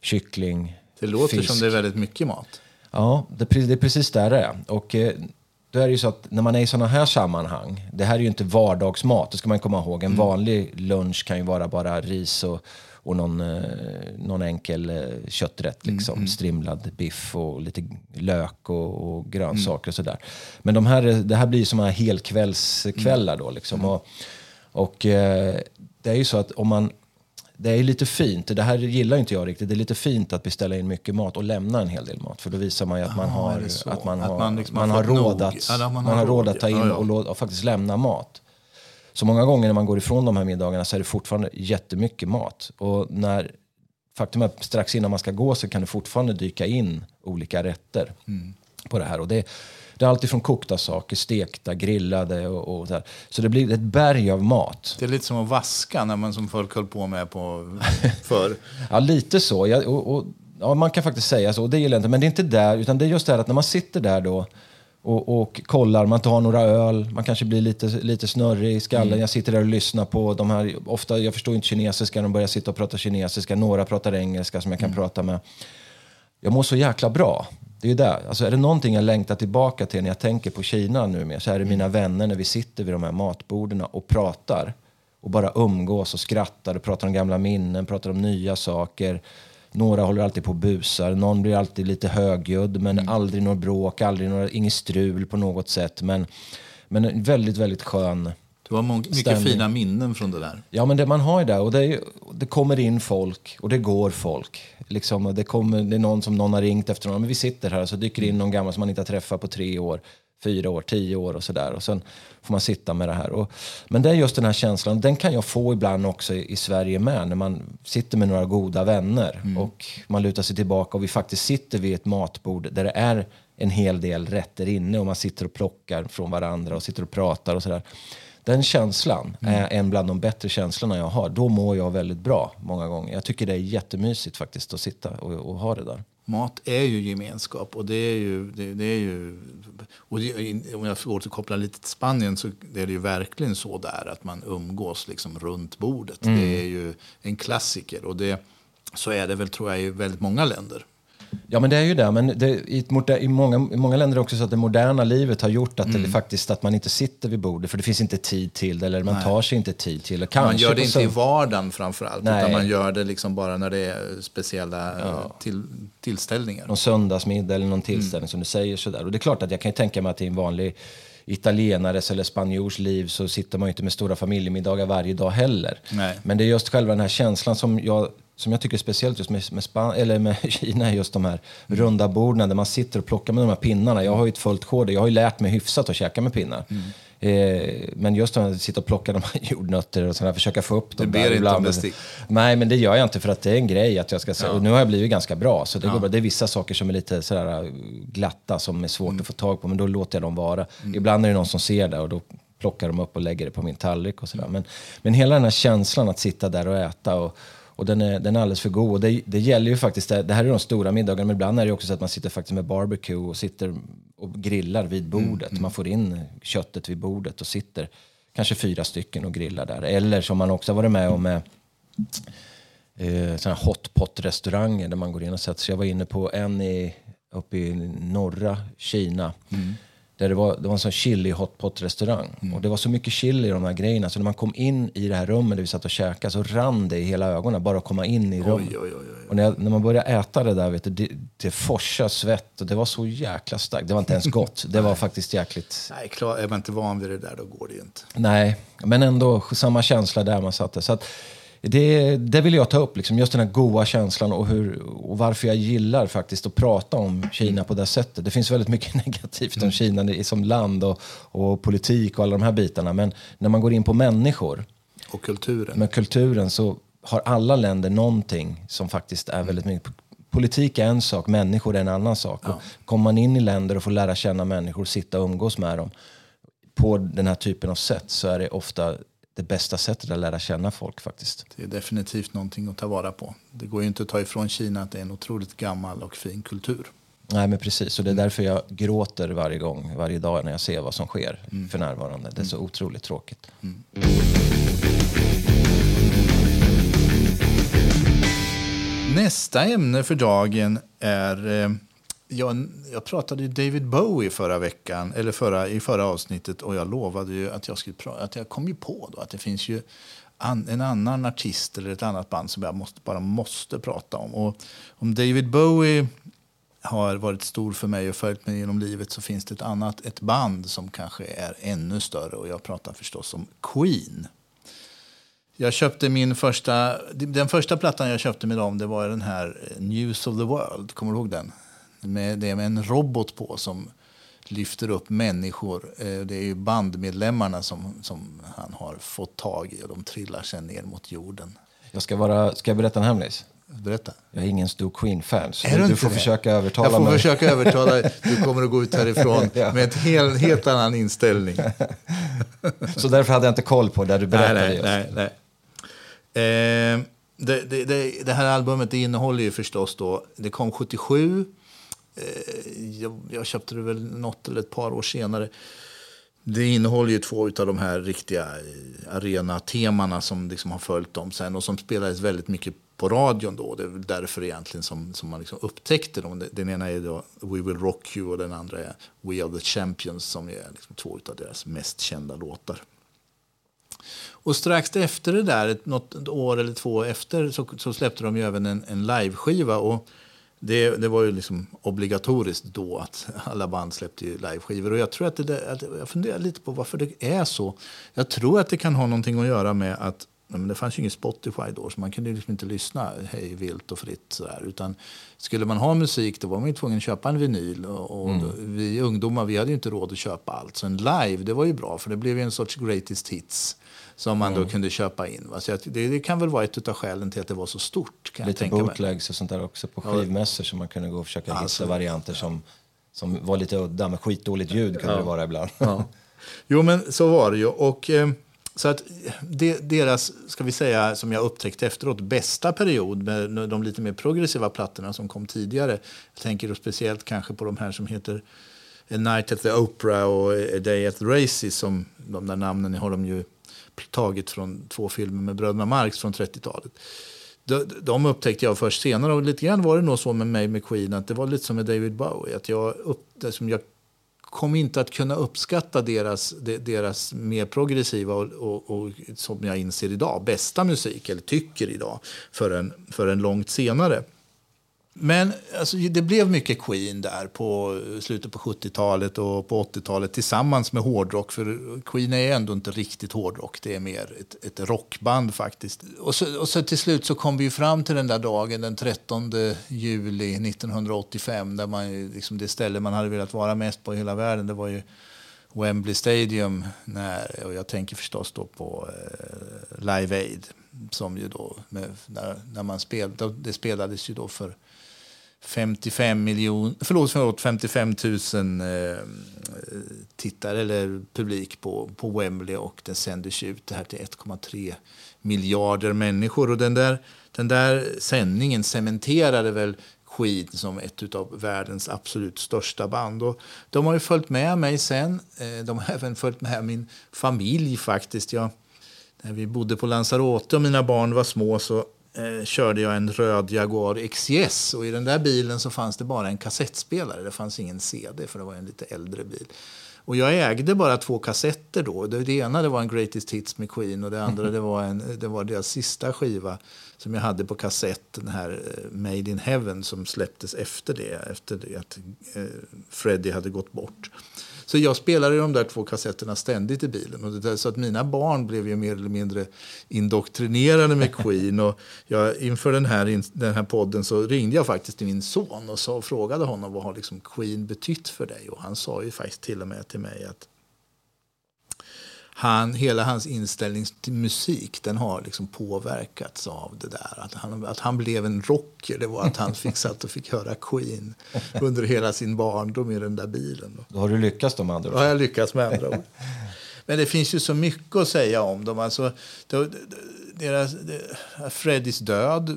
kyckling, Det låter fisk. som det är väldigt mycket mat. Ja, det, det är precis där det är. Och eh, då är det ju så att när man är i sådana här sammanhang, det här är ju inte vardagsmat, det ska man komma ihåg. En mm. vanlig lunch kan ju vara bara ris och, och någon, eh, någon enkel eh, kötträtt, mm, liksom. Mm. strimlad biff och lite lök och, och grönsaker och sådär. Men de här, det här blir som här helkvällskvällar då. Liksom. Mm. Och, och eh, det är ju så att om man det är lite fint, det här gillar inte jag riktigt, det är lite fint att beställa in mycket mat och lämna en hel del mat. För då visar man ju att man har, att man har, att man, liksom man har råd att, ja, man, man har råd att ta in ja, ja. Och, och, faktiskt lämna mat. Så många gånger när man går ifrån de här middagarna så är det fortfarande jättemycket mat. Och när, faktum är att strax innan man ska gå så kan det fortfarande dyka in olika rätter mm. på det här. Och det, det är alltid från kokta saker, stekta, grillade och, och så, här. så det blir ett berg av mat. Det är lite som att vaska när man som folk höll på med på (laughs) förr. ja, lite så. Ja, och, och, ja, man kan faktiskt säga så. Och det gillar jag inte. Men det är inte där, utan det är just det här att när man sitter där då och, och kollar, man tar några öl, man kanske blir lite, lite snurrig i skallen. Mm. Jag sitter där och lyssnar på de här, ofta, jag förstår inte kinesiska, de börjar sitta och prata kinesiska, några pratar engelska som jag kan mm. prata med. Jag mår så jäkla bra. Det är det. Alltså är det någonting jag längtar tillbaka till när jag tänker på Kina nu med, så är det mina vänner när vi sitter vid de här matborden och pratar och bara umgås och skrattar och pratar om gamla minnen, pratar om nya saker. Några håller alltid på och busar, någon blir alltid lite högljudd men mm. aldrig något bråk, aldrig några, inget strul på något sätt. Men, men en väldigt, väldigt skön du har mycket stämning. fina minnen från det där. Ja, men det, man har ju det. Och det, det kommer in folk och det går folk. Liksom, det, kommer, det är någon som någon har ringt efter någon. Men vi sitter här och så dyker in någon gammal som man inte har träffat på tre år, fyra år, tio år och sådär. Och sen får man sitta med det här. Och, men det är just den här känslan, den kan jag få ibland också i, i Sverige med. När man sitter med några goda vänner mm. och man lutar sig tillbaka och vi faktiskt sitter vid ett matbord där det är en hel del rätter inne och man sitter och plockar från varandra och sitter och pratar och sådär. Den känslan mm. är en bland de bättre känslorna jag har. Då mår jag väldigt bra många gånger. Jag tycker det är jättemysigt faktiskt att sitta och, och ha det där. Mat är ju gemenskap. Och det är ju... Det, det är ju och det, om jag får återkoppla lite till Spanien så är det ju verkligen så där att man umgås liksom runt bordet. Mm. Det är ju en klassiker. Och det, så är det väl tror jag i väldigt många länder. Ja, men det är ju det. Men det, i, i, många, i många länder också så att det moderna livet har gjort att, mm. det faktiskt, att man inte sitter vid bordet för det finns inte tid till det eller man Nej. tar sig inte tid till det. man gör det inte i vardagen framförallt Nej. utan man gör det liksom bara när det är speciella ja. till, tillställningar. Någon söndagsmiddag eller någon tillställning mm. som du säger sådär. Och det är klart att jag kan tänka mig att i en vanlig italienares eller spanjors liv så sitter man ju inte med stora familjemiddagar varje dag heller. Nej. Men det är just själva den här känslan som jag som jag tycker är speciellt just med, med, Span eller med (laughs) Kina är just de här mm. runda borden där man sitter och plockar med de här pinnarna. Jag har ju ett fullt kod, jag har ju lärt mig hyfsat att käka med pinnar. Mm. Eh, men just att sitta och plocka de här (laughs) jordnötter och sådär, försöka få upp dem. Du ber inte om bestick? Nej, men det gör jag inte för att det är en grej att jag ska ja. Och nu har jag blivit ganska bra, så det, ja. går bra. det är vissa saker som är lite sådär äh, glatta, som är svårt mm. att få tag på, men då låter jag dem vara. Mm. Ibland är det någon som ser det och då plockar de upp och lägger det på min tallrik och sådär. Men, men hela den här känslan att sitta där och äta och och den är, den är alldeles för god. Och det, det gäller ju faktiskt, det här är de stora middagarna, men ibland är det också så att man sitter faktiskt med barbecue och sitter och grillar vid bordet. Mm, mm. Man får in köttet vid bordet och sitter kanske fyra stycken och grillar där. Eller som man också varit med om med eh, såna hotpot-restauranger där man går in och sätter sig. Jag var inne på en i, uppe i norra Kina. Mm där det var, det var en sån chili hotpot restaurang. Mm. Och det var så mycket chili i de här grejerna så när man kom in i det här rummet där vi satt och käkade så rann det i hela ögonen bara att komma in i rummet. Oj, oj, oj, och när, jag, när, man började äta det där, vet du, det, det forsade svett och det var så jäkla starkt. Det var inte ens (laughs) gott. Det var faktiskt jäkligt... Nej, klar, är man inte van vid det där då går det ju inte. Nej, men ändå samma känsla där man satt. Så att, det, det vill jag ta upp, liksom, just den här goa känslan och, hur, och varför jag gillar faktiskt att prata om Kina på det sättet. Det finns väldigt mycket (laughs) negativt om mm. Kina som land och, och politik och alla de här bitarna. Men när man går in på människor och kulturen. med kulturen så har alla länder någonting som faktiskt är väldigt mycket Politik är en sak, människor är en annan sak. Ja. Kommer man in i länder och får lära känna människor, sitta och umgås med dem på den här typen av sätt så är det ofta det bästa sättet att lära känna folk faktiskt. Det är definitivt någonting att ta vara på. Det går ju inte att ta ifrån Kina att det är en otroligt gammal och fin kultur. Nej men precis, och det är därför jag gråter varje gång, varje dag när jag ser vad som sker mm. för närvarande. Det är så mm. otroligt tråkigt. Mm. Nästa ämne för dagen är eh, jag, jag pratade ju David Bowie förra veckan, eller förra, i förra avsnittet och jag lovade ju att jag skulle prata, att jag kom ju på då att det finns ju an, en annan artist eller ett annat band som jag måste, bara måste prata om. Och om David Bowie har varit stor för mig och följt mig genom livet så finns det ett annat ett band som kanske är ännu större och jag pratar förstås om Queen. Jag köpte min första, den första plattan jag köpte med dem det var den här eh, News of the World. Kommer du ihåg den? Med, det är med en robot på som lyfter upp människor. Eh, det är ju bandmedlemmarna som, som han har fått tag i och de trillar sen ner mot jorden. Jag ska, bara, ska jag berätta en hemlis? Berätta. Jag är ingen stor Queen-fan, så du, du får det? försöka övertala. Jag får mig. försöka övertala Du (laughs) kommer att gå ut härifrån ja. med en helt, helt annan inställning. (laughs) så därför hade jag inte koll på det du berättade nej, nej, nej, nej. Eh, det, det, det, här albumet innehåller ju förstås då, det kom 77 Eh, Eh, jag, jag, köpte det väl något eller ett par år senare. Det innehåller ju två av de här riktiga eh, arenatemana som liksom har följt dem sen och som spelades väldigt mycket på radion då. Det är därför egentligen som, som man liksom upptäckte dem. Den ena är då We Will Rock You och den andra är We Are The Champions som är liksom två av deras mest kända låtar. Och strax efter det där, något år eller två efter, så, så släppte de ju även en, en liveskiva. Och det, det var ju liksom obligatoriskt då att (laughs) alla band släppte liveskivor. Och jag, tror att det, att jag funderar lite på varför det är så. Jag tror att det kan ha någonting att göra med att men det fanns ju inget Spotify då, så man kunde liksom inte lyssna hej vilt och fritt. Sådär. Utan skulle man ha musik då var man ju tvungen att köpa en vinyl. Och, och mm. vi ungdomar vi hade ju inte råd att köpa allt. Så en live det var ju bra, för det blev ju en sorts greatest hits som man mm. då kunde köpa in. Va? Så det, det, kan väl vara ett av skälen till att det var så stort. Kan lite bootlegs och sånt där också på skivmässor som man kunde gå och försöka alltså, hitta varianter som, som var lite udda med skitdåligt ljud kunde ja. det vara ibland. Ja. (laughs) Jo men så var det ju. Och, eh, så att det, deras, ska vi säga, som jag upptäckte efteråt, bästa period med de lite mer progressiva plattorna som kom tidigare. Jag tänker då speciellt kanske på de här som heter A Night at the Opera och A Day at the Races. Som, de där namnen har de ju taget från två filmer med bröderna Marx från 30-talet. De, de upptäckte jag först senare och lite grann var det nog så med mig med Queen att det var lite som med David Bowie. Att jag, upp, liksom jag kom inte att kunna uppskatta deras, deras mer progressiva och, och, och, som jag inser idag, bästa musik, eller tycker idag, förrän, förrän långt senare. Men alltså, det blev mycket Queen där på slutet på 70-talet och på 80-talet tillsammans med hårdrock. För Queen är ändå inte riktigt hårdrock, det är mer ett, ett rockband faktiskt. Och så, och så till slut så kom vi fram till den där dagen den 13 juli 1985 där man, liksom det ställe man hade velat vara mest på i hela världen, det var ju Wembley Stadium. När, och jag tänker förstås då på eh, Live Aid som ju då, med, när, när man spelade, det spelades ju då för 55 miljon, förlåt, förlåt, 55 000 eh, tittare eller publik på, på Wembley och den sändes ut det här till 1,3 miljarder människor. Och den där, den där sändningen cementerade väl Queen som ett av världens absolut största band. Och de har ju följt med mig sen. Eh, de har (laughs) även följt med min familj faktiskt. Jag, när vi bodde på Lanzarote och mina barn var små så eh, körde jag en röd Jaguar XJS och i den där bilen så fanns det bara en kassettspelare. Det fanns ingen CD för det var en lite äldre bil. Och jag ägde bara två kassetter då. Det, ena det var en Greatest Hits med Queen och det andra det var, en, det var deras sista skiva som jag hade på kassett, den här eh, Made in Heaven som släpptes efter det, efter det att eh, Freddie hade gått bort. Så jag spelade de där två kassetterna ständigt i bilen. Och det så att mina barn blev ju mer eller mindre indoktrinerade med (laughs) Queen. och jag, inför den här, den här podden så ringde jag faktiskt till min son och, så, och frågade honom vad har liksom Queen betytt för dig. Och han sa ju faktiskt till och med till mig att han, hela hans inställning till musik den har liksom påverkats av det där. Att han, att han blev en rocker, det var att han fick, satt och fick höra Queen under hela sin barndom i den där bilen. Då har du lyckats med andra ord. Ja, jag lyckats med andra ord. Men det finns ju så mycket att säga om dem. Alltså, deras, Freddys död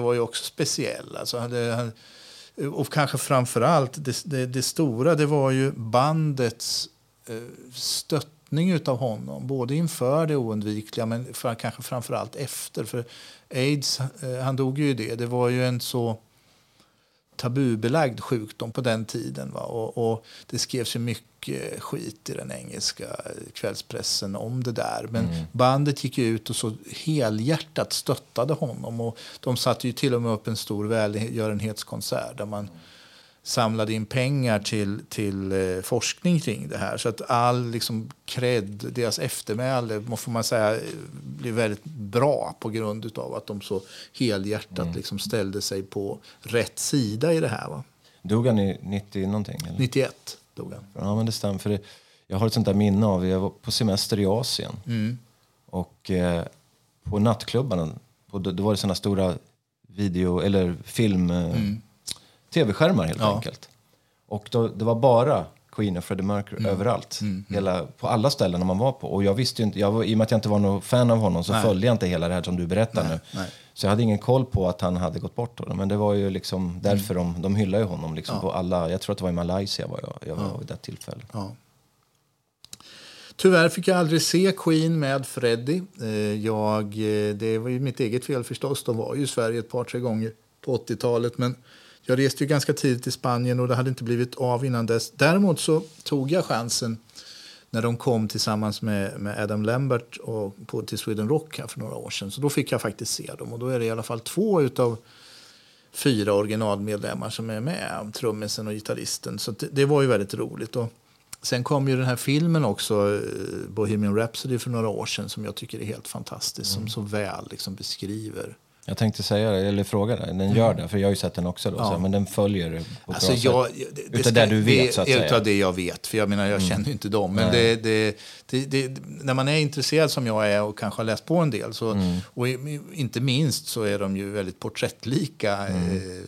var ju också speciell. Alltså, han, och kanske framför allt, det, det, det, stora, det var ju bandets eh, stött stöttning av honom. Både inför det oundvikliga, men för, kanske framför allt efter. För aids, eh, han dog ju i det. Det var ju en så tabubelagd sjukdom på den tiden. Va? Och, och, det skrevs ju mycket skit i den engelska kvällspressen om det där. Men mm. bandet gick ut och så helhjärtat stöttade honom. Och de satte ju till och med upp en stor välgörenhetskonsert där man mm samlade in pengar till, till eh, forskning kring det här. Så att all liksom, cred, deras eftermäle, får man säga, blev väldigt bra på grund av att de så helhjärtat mm. liksom, ställde sig på rätt sida i det här. Va? Dog han i 90 någonting? Eller? 91 dog han. Ja, men det stämmer. För det, jag har ett sånt där minne av, jag var på semester i Asien. Mm. Och eh, på nattklubbarna, på, då var det såna stora video eller film... Mm tv-skärmar helt ja. enkelt. Och då, det var bara Queen och Freddie Mercury mm. överallt. Mm, mm. Hela, på alla ställen man var på. Och jag visste inte, jag var, I och med att jag inte var någon fan av honom så nej. följde jag inte hela det här som du berättar nej, nu. Nej. Så jag hade ingen koll på att han hade gått bort. Då. Men det var ju liksom därför mm. de, de hyllade ju honom liksom ja. på alla. Jag tror att det var i Malaysia var jag, jag var ja. vid det tillfället. Ja. Tyvärr fick jag aldrig se Queen med Freddie. Eh, jag, eh, det var ju mitt eget fel förstås. De var ju i Sverige ett par, tre gånger på 80-talet. Men jag reste ju ganska tidigt till Spanien och det hade inte blivit av innan dess. Däremot så tog jag chansen när de kom tillsammans med, med Adam Lambert och på, till Sweden Rock för några år sedan. Så då fick jag faktiskt se dem. Och då är det i alla fall två utav fyra originalmedlemmar som är med. Trummisen och gitarristen. Så det, det, var ju väldigt roligt. Och sen kom ju den här filmen också, eh, Bohemian Rhapsody, för några år sedan som jag tycker är helt fantastisk. Mm. Som så väl liksom beskriver jag tänkte säga det, eller fråga dig. Den gör det, för jag har ju sett den också. Då, ja. så, men den följer på alltså jag, det, det Utav det du vet, så att säga. Utav det jag vet. För jag menar, jag mm. känner ju inte dem. Men det, det, när man är intresserad som jag är och kanske har läst på en del. Så, mm. Och inte minst så är de ju väldigt porträttlika. Mm. Eh,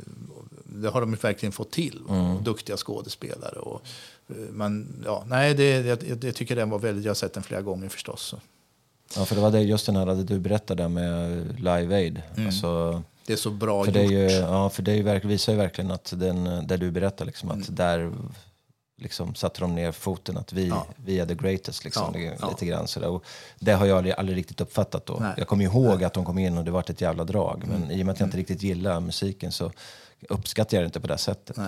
det har de verkligen fått till. Mm. Duktiga skådespelare. Och, eh, man, ja, nej, det, jag, jag tycker den var väldigt, jag har sett den flera gånger förstås. Ja, för det var det, just den här det du berättade med Live Aid. Mm. Alltså, Det är så bra för det, gjort. ju, ja, för det ju, visar ju verkligen att den, där du berättar liksom, Mm. att där liksom, satte de ner foten, att vi, Ja. vi är the greatest. Liksom, Ja, det, ja. lite grann, sådär. Och det har jag aldrig, aldrig riktigt uppfattat då. Nej. Jag kommer ihåg att de kom in och det var ett jävla drag. Men i och med att jag inte riktigt gillar musiken så uppskattar jag det inte på det sättet. Nej.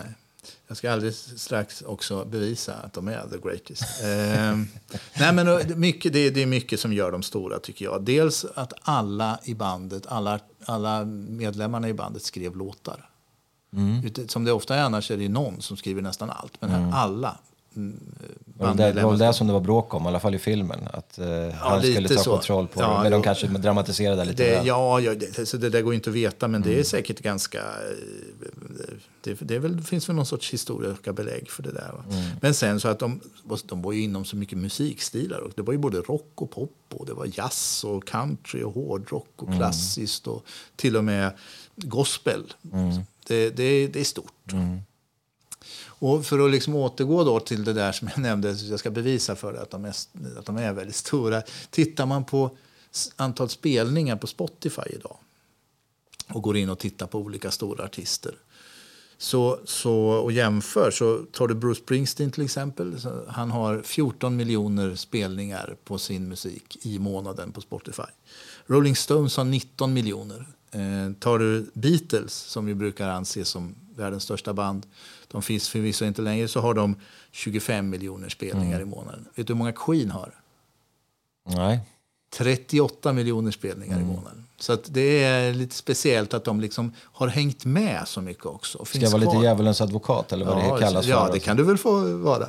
Jag ska alldeles strax också bevisa att de är the greatest. Ehm, (laughs) nej, men mycket, det, det är mycket som gör dem stora, tycker jag. Dels att alla i bandet, alla, alla medlemmarna i bandet skrev låtar. Ute- Som det ofta är annars är det någon som skriver nästan allt. Men här alla mm, Det var det, var det som det var bråk om, i alla fall i filmen. Att eh, han lite skulle ta så. kontroll på Ja, det. Men de kanske dramatiserade lite Det, väl. ja, ja det, så det där går inte att veta, men Mm. det är säkert ganska... eh, Det, det, är väl, det finns väl någon sorts historiska belägg för det där. Mm. Men sen så att de, de var ju inom så mycket musikstilar. Och det var ju både rock och pop, och det var jazz och country och hårdrock och Mm. klassiskt och till och med gospel. Mm. Det, det, det är stort. Och för att liksom återgå då till det där som jag nämnde, så jag ska bevisa för dig att de är, att de är väldigt stora. Tittar man på antal spelningar på Spotify idag och går in och tittar på olika stora artister så, så, och jämför så tar du Bruce Springsteen till exempel. Han har 14 miljoner spelningar på sin musik i månaden på Spotify. Rolling Stones har 19 miljoner. Eh, tar du Beatles, som vi brukar anse som världens största band, de finns förvisso inte längre, så har de 25 miljoner spelningar i månaden. Vet du hur många Queen har? Nej. 38 miljoner spelningar Mm. i månaden. Så det är lite speciellt att de liksom har hängt med så mycket också. Ska jag vara kvar. lite djävulens advokat eller vad det kallas Ja, det kan du väl få vara.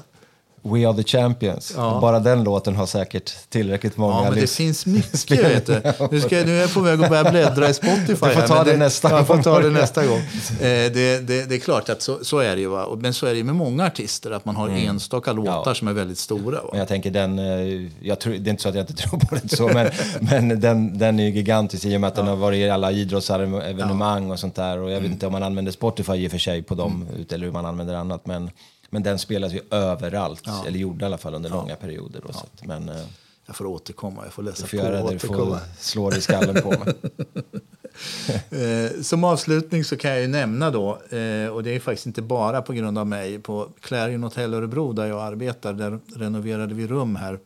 We are the champions. Ja. Bara den låten har säkert tillräckligt många Ja, men det finns mycket. (laughs) vet du. Nu, ska, jag- nu är jag på väg att börja bläddra i Spotify. Du får här, ta men det nästa Jag får ta det nästa gång. Eh, det, det, det är klart att så, så är det ju. Va? Men så är det ju med många artister, att man har enstaka låtar Mm. Ja. som är väldigt stora. Va? Men jag tänker den, eh, jag tror, det är inte så att jag inte (laughs) tror på det så, men, (laughs) men den, den är ju gigantisk i och med att den har varit i alla idrottsevenemang och sånt där. Och jag vet inte om man använder Spotify i och för sig på dem, ut- eller hur man använder annat. Men, men den spelas ju överallt, eller gjorde i alla fall under långa perioder. Då, så att, men eh, Jag får återkomma, jag får läsa du får på göra det, du får slå dig i skallen på mig. (laughs) Eh, som avslutning så kan jag ju nämna då, eh, och det är faktiskt inte bara på grund av mig, på Clarion Hotel Örebro där jag arbetar, där renoverade vi rum här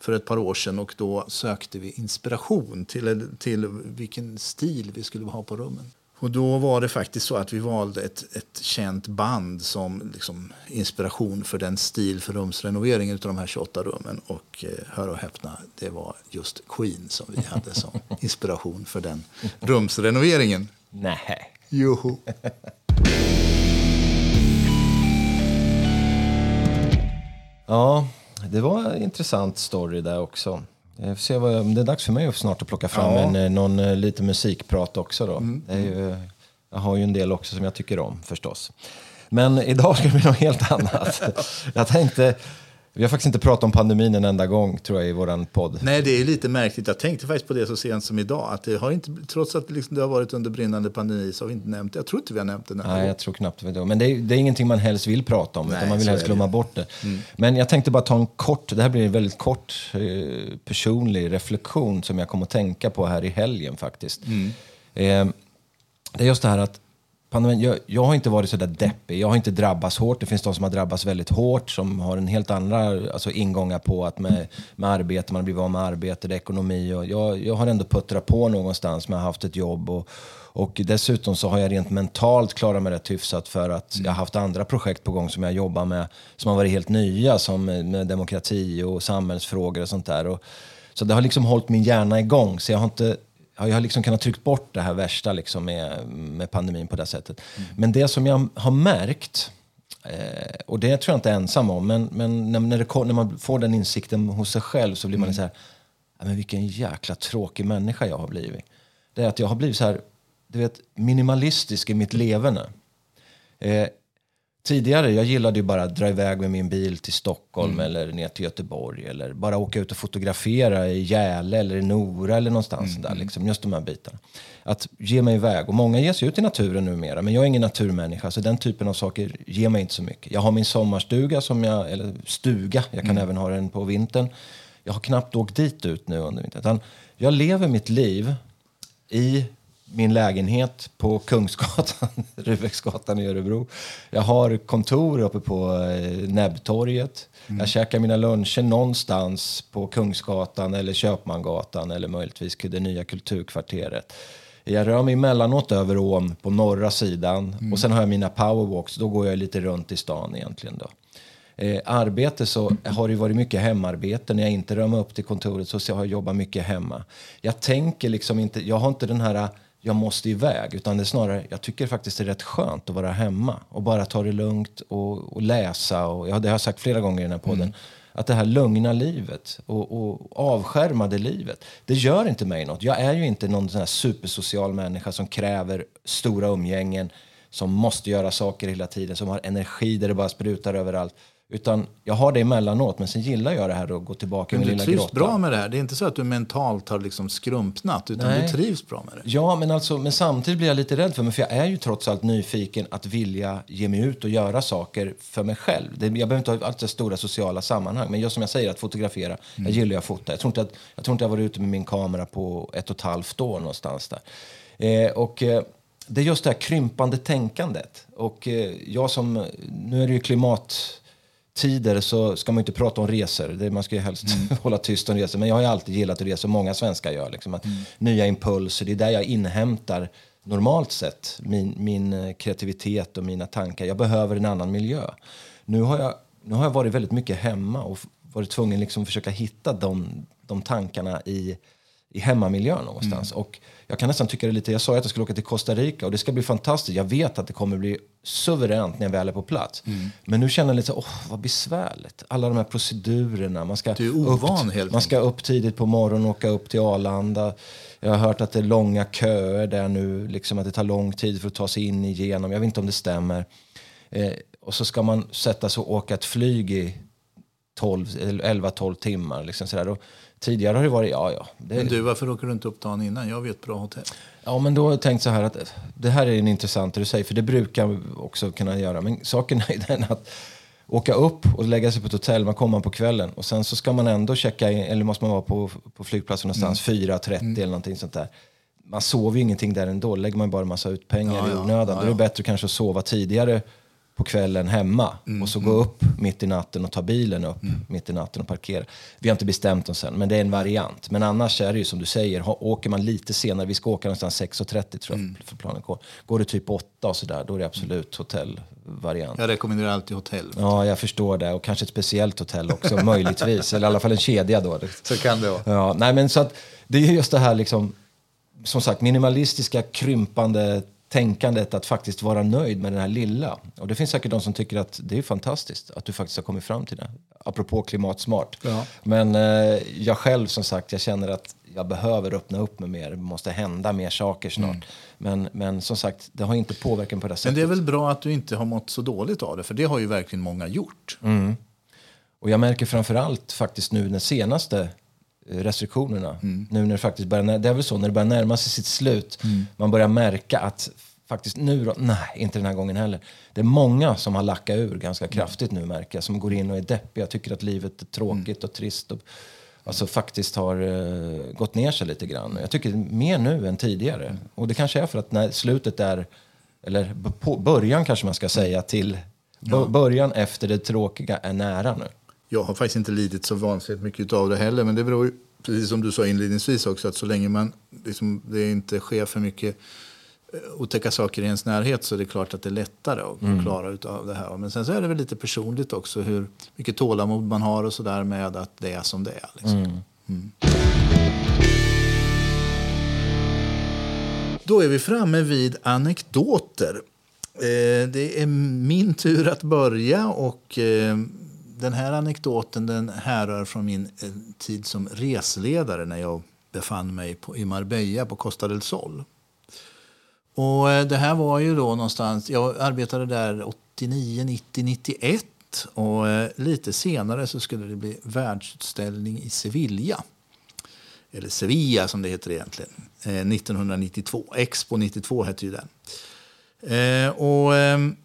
för ett par år sedan och då sökte vi inspiration till, till vilken stil vi skulle ha på rummen. Och då var det faktiskt så att vi valde ett, ett känt band som liksom inspiration för den stil för rumsrenoveringen av de här 28 rummen. Och eh, hör och häpna, det var just Queen som vi hade som (laughs) inspiration för den rumsrenoveringen. Nej. Joho. Ja, det var en intressant story där också. Jag får se vad, det är dags för mig snart att plocka fram Ja. en, eh, någon eh, lite musikprat också. Då. Är ju, jag har ju en del också som jag tycker om förstås. Men idag ska det bli (laughs) något helt annat. (laughs) jag tänkte, vi har faktiskt inte pratat om pandemin en enda gång tror jag i våran podd. Nej, det är lite märkligt. Jag tänkte faktiskt på det så sent som idag. Att det har inte, trots att liksom, det har varit under brinnande pandemi så har vi inte nämnt det. Jag tror inte vi har nämnt det. Nej, gången. jag tror knappt det. Men det är, det är ingenting man helst vill prata om, Nej, utan man vill helst. Mm. glömma bort det. Men jag tänkte bara ta en kort, det här blir en väldigt kort eh, personlig reflektion som jag kom att tänka på här i helgen faktiskt. Mm. Eh, det är just det här att pandemin, jag, jag har inte varit så där deppig, jag har inte drabbats hårt. Det finns de som har drabbats väldigt hårt, som har en helt andra alltså, ingångar på att med, med arbete, man blir av med arbete, det är ekonomi. Och jag, jag har ändå puttrat på någonstans, men jag har haft ett jobb. Och, och dessutom så har jag rent mentalt klarat mig rätt hyfsat för att jag har haft andra projekt på gång som jag jobbar med, som har varit helt nya, som med demokrati och samhällsfrågor och sånt där. Och, så det har liksom hållit min hjärna igång, så jag har inte Ja, jag har liksom kunnat trycka bort det här värsta liksom med, med pandemin på det sättet. Men det som jag har märkt, eh, och det tror jag inte är ensam om, men, men när, när, det, när man får den insikten hos sig själv så blir man så här, ja, men vilken jäkla tråkig människa jag har blivit. Det är att jag har blivit så här, du vet, minimalistisk i mitt leverne. Eh, tidigare, jag gillade ju bara att dra iväg med min bil till Stockholm eller ner till Göteborg eller bara åka ut och fotografera i Gäle eller i Nora eller någonstans där, liksom, just de här bitarna. Att ge mig iväg, och många ger sig ut i naturen numera, men jag är ingen naturmänniska så den typen av saker ger mig inte så mycket. Jag har min sommarstuga, som jag, eller stuga, jag kan även ha den på vintern. jag har knappt åkt dit ut nu under vintern. Jag lever mitt liv i min lägenhet på Kungsgatan, (laughs) Rubecksgatan i Örebro. Jag har kontor uppe på eh, Näbbtorget. Mm. Jag käkar mina luncher någonstans på Kungsgatan eller Köpmangatan eller möjligtvis det nya kulturkvarteret. Jag rör mig emellanåt över ån på norra sidan mm. och sen har jag mina powerwalks. Då går jag lite runt i stan egentligen. Då. Eh, arbete så har det varit mycket hemarbete. När jag inte rör mig upp till kontoret så har jag jobbat mycket hemma. Jag tänker liksom inte, jag har inte den här jag måste iväg. Utan det är snarare, jag tycker faktiskt det är rätt skönt att vara hemma och bara ta det lugnt och, och läsa. Och, ja, det har jag sagt flera gånger i den här podden. Mm. Att det här lugna livet och, och, avskärmade livet, det gör inte mig något. Jag är ju inte någon sån här supersocial människa som kräver stora umgängen, som måste göra saker hela tiden, som har energi där det bara sprutar överallt. Utan jag har det emellanåt, men sen gillar jag det här att gå tillbaka i min lilla grotta. Du trivs bra med det här? Det är inte så att du mentalt har liksom skrumpnat, utan Nej. du trivs bra med det? Ja, men, alltså, men samtidigt blir jag lite rädd för mig, för jag är ju trots allt nyfiken att vilja ge mig ut och göra saker för mig själv. Det, jag behöver inte ha allt stora sociala sammanhang, men just som jag säger, att fotografera. Mm. Jag gillar att fota. Jag tror, inte att, jag tror inte jag varit ute med min kamera på ett och ett halvt år någonstans där. Eh, och... Eh, det är just det här krympande tänkandet. Och eh, jag som, nu är det ju klimat tider så ska man inte prata om resor. Man ska ju helst mm. (laughs) hålla tyst om resor. Men jag har alltid gillat att resa, många svenskar gör. Liksom, att mm. Nya impulser, det är där jag inhämtar normalt sett min, min eh, kreativitet och mina tankar. Jag behöver en annan miljö. Nu har jag, nu har jag varit väldigt mycket hemma och varit tvungen liksom att försöka hitta de, de tankarna i i hemmamiljön någonstans. Mm. Och jag kan nästan tycka det lite, jag sa att jag skulle åka till Costa Rica och det ska bli fantastiskt. Jag vet att det kommer bli suveränt när jag väl är på plats. Mm. Men nu känner jag lite så, åh vad besvärligt. Alla de här procedurerna. Man ska, du är ovan upp, man ska upp tidigt på morgonen och åka upp till Arlanda. Jag har hört att det är långa köer där nu, liksom att det tar lång tid för att ta sig in igenom. Jag vet inte om det stämmer. Eh, och så ska man sätta sig och åka ett flyg i 11-12 timmar. Liksom sådär. Och Tidigare har det varit, ja ja. Det... Men du, varför åker du inte upp dagen innan? Jag vet bra hotell. Ja, men då har jag tänkt så här att det här är en intressant du säger, för det brukar också kunna göra. Men saken är den att åka upp och lägga sig på ett hotell, man kommer på kvällen och sen så ska man ändå checka in, eller måste man vara på, på flygplatsen någonstans mm. 4.30 mm. eller någonting sånt där. Man sover ju ingenting där ändå, lägger man bara en massa ut pengar ja, i onödan. Ja, ja, Då är det bättre kanske att sova tidigare på kvällen hemma mm, och så mm. gå upp mitt i natten och ta bilen upp mm. mitt i natten och parkera. Vi har inte bestämt oss än, men det är en variant. Men annars är det ju som du säger, åker man lite senare, vi ska åka någonstans 6.30 tror jag mm. för planen går. Går det typ 8 och sådär, då är det absolut hotellvariant. Jag rekommenderar alltid hotell. Ja, jag förstår det. Och kanske ett speciellt hotell också, (laughs) möjligtvis. Eller i alla fall en kedja då. Så kan det vara. Ja, nej, men så att, det är just det här liksom, som sagt, minimalistiska, krympande tänkandet att faktiskt vara nöjd med den här lilla. Och det finns säkert de som tycker att det är fantastiskt att du faktiskt har kommit fram till det. Apropå klimatsmart. Ja. Men eh, jag själv som sagt, jag känner att jag behöver öppna upp mig mer. Det måste hända mer saker snart. Mm. Men, men som sagt, det har inte påverkan på det sättet. Men det är väl bra att du inte har mått så dåligt av det, för det har ju verkligen många gjort. Mm. Och jag märker framför allt faktiskt nu den senaste restriktionerna. Mm. Nu när det faktiskt börjar, det är väl så, när det börjar närma sig sitt slut, mm. man börjar märka att faktiskt nu då, nej, inte den här gången heller. Det är många som har lackat ur ganska mm. kraftigt nu märker jag, som går in och är deppiga, tycker att livet är tråkigt och trist. Och, alltså faktiskt har uh, gått ner sig lite grann. Jag tycker mer nu än tidigare. Och det kanske är för att när slutet är, eller på början kanske man ska säga till, ja. början efter det tråkiga är nära nu. Jag har faktiskt inte lidit så vansinnigt mycket av det heller. Men det beror ju, precis som du sa inledningsvis också, att så länge man liksom, det inte sker för mycket eh, otäcka saker i ens närhet så är det klart att det är lättare att mm. klara av det här. Men sen så är det väl lite personligt också hur mycket tålamod man har och så där med att det är som det är. Liksom. Mm. Mm. Då är vi framme vid anekdoter. Eh, det är min tur att börja och eh, den här anekdoten den härrör från min eh, tid som reseledare när jag befann mig på, i Marbella på Costa del Sol. Och eh, det här var ju då någonstans, jag arbetade där 89, 90, 91 och eh, lite senare så skulle det bli världsutställning i Sevilla. Eller Sevilla som det heter egentligen. 1992. Expo 92 hette ju den. och ehm,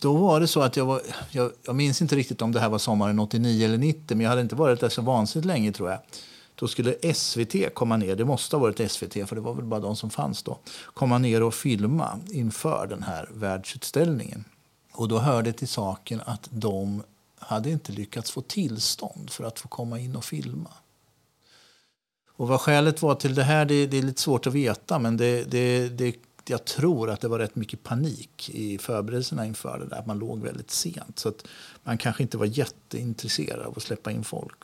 då var det så att jag var, jag, jag minns inte riktigt om det här var sommaren 89 eller 90, men jag hade inte varit där så vansinnigt länge tror jag. Då skulle SVT komma ner, det måste ha varit SVT för det var väl bara de som fanns då, komma ner och filma inför den här världsutställningen. Och då hörde till saken att de hade inte lyckats få tillstånd för att få komma in och filma. Och vad skälet var till det här det, det är lite svårt att veta men det, det, det, jag tror att det var rätt mycket panik i förberedelserna inför det där. Att man låg väldigt sent. Så att man kanske inte var jätteintresserad av att släppa in folk.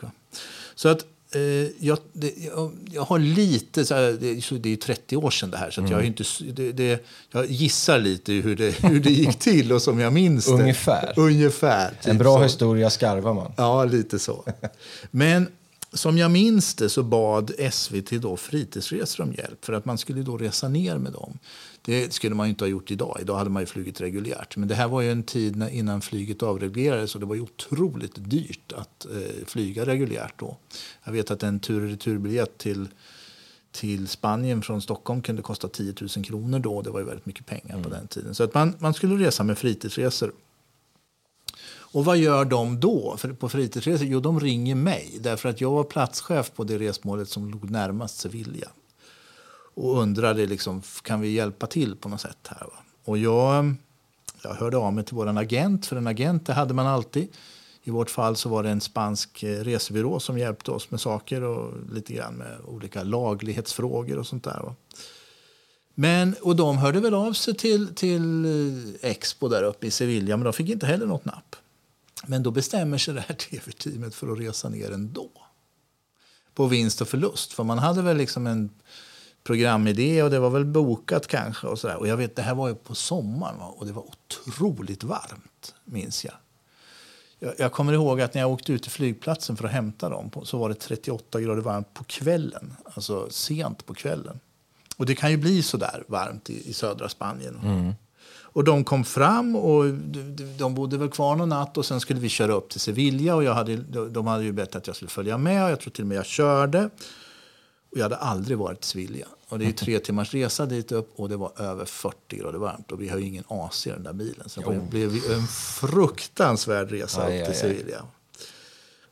Så att eh, jag, det, jag, jag, har lite, så här, det, det är 30 år sedan det här, så mm. jag, inte, det, det, jag gissar lite hur det, (laughs) hur det gick till och som jag minns. Ungefär. Ungefär. Typ en bra så. historia skarvar man. Ja, lite så. Men som jag minns det så bad SVT då fritidsresor om hjälp för att man skulle då resa ner med dem. Det skulle man inte ha gjort idag. Idag hade man ju flugit reguljärt. Men det här var ju en tid innan flyget avreglerades och det var ju otroligt dyrt att eh, flyga reguljärt då. Jag vet att en tur och returbiljett till till Spanien från Stockholm kunde kosta 10 000 kronor då. Det var ju väldigt mycket pengar mm. på den tiden. Så att man, man skulle resa med fritidsresor. Och vad gör de då för på fritidsresor? Jo, de ringer mig därför att jag var platschef på det resmålet som låg närmast Sevilla. Och undrade liksom, kan vi hjälpa till på något sätt här? Va? Och jag, jag hörde av mig till vår agent, för en agent det hade man alltid. I vårt fall så var det en spansk eh, resebyrå som hjälpte oss med saker och lite grann med olika laglighetsfrågor och sånt där. Va? Men, och de hörde väl av sig till, till eh, Expo där uppe i Sevilla, men de fick inte heller något napp. Men då bestämmer sig det här (laughs) tv-teamet för att resa ner ändå. På vinst och förlust. För man hade väl liksom en programidé och det var väl bokat kanske. Och, så där. och jag vet, det här var ju på sommaren och det var otroligt varmt, minns jag. jag. jag. kommer ihåg att när jag åkte ut till flygplatsen för att hämta dem så var det 38 grader varmt på kvällen. Alltså sent på kvällen. Och det kan ju bli så där varmt i, i södra Spanien. Mm. Och de kom fram och de bodde väl kvar någon natt och sen skulle vi köra upp till Sevilla och jag hade, de hade ju bett att jag skulle följa med och jag tror till och med jag körde. Och jag hade aldrig varit i Sevilla. Och det är tre timmars resa dit upp och det var över 40 grader varmt och vi har ju ingen AC i den där bilen. Så det blev en fruktansvärd resa aj, upp till Sevilla.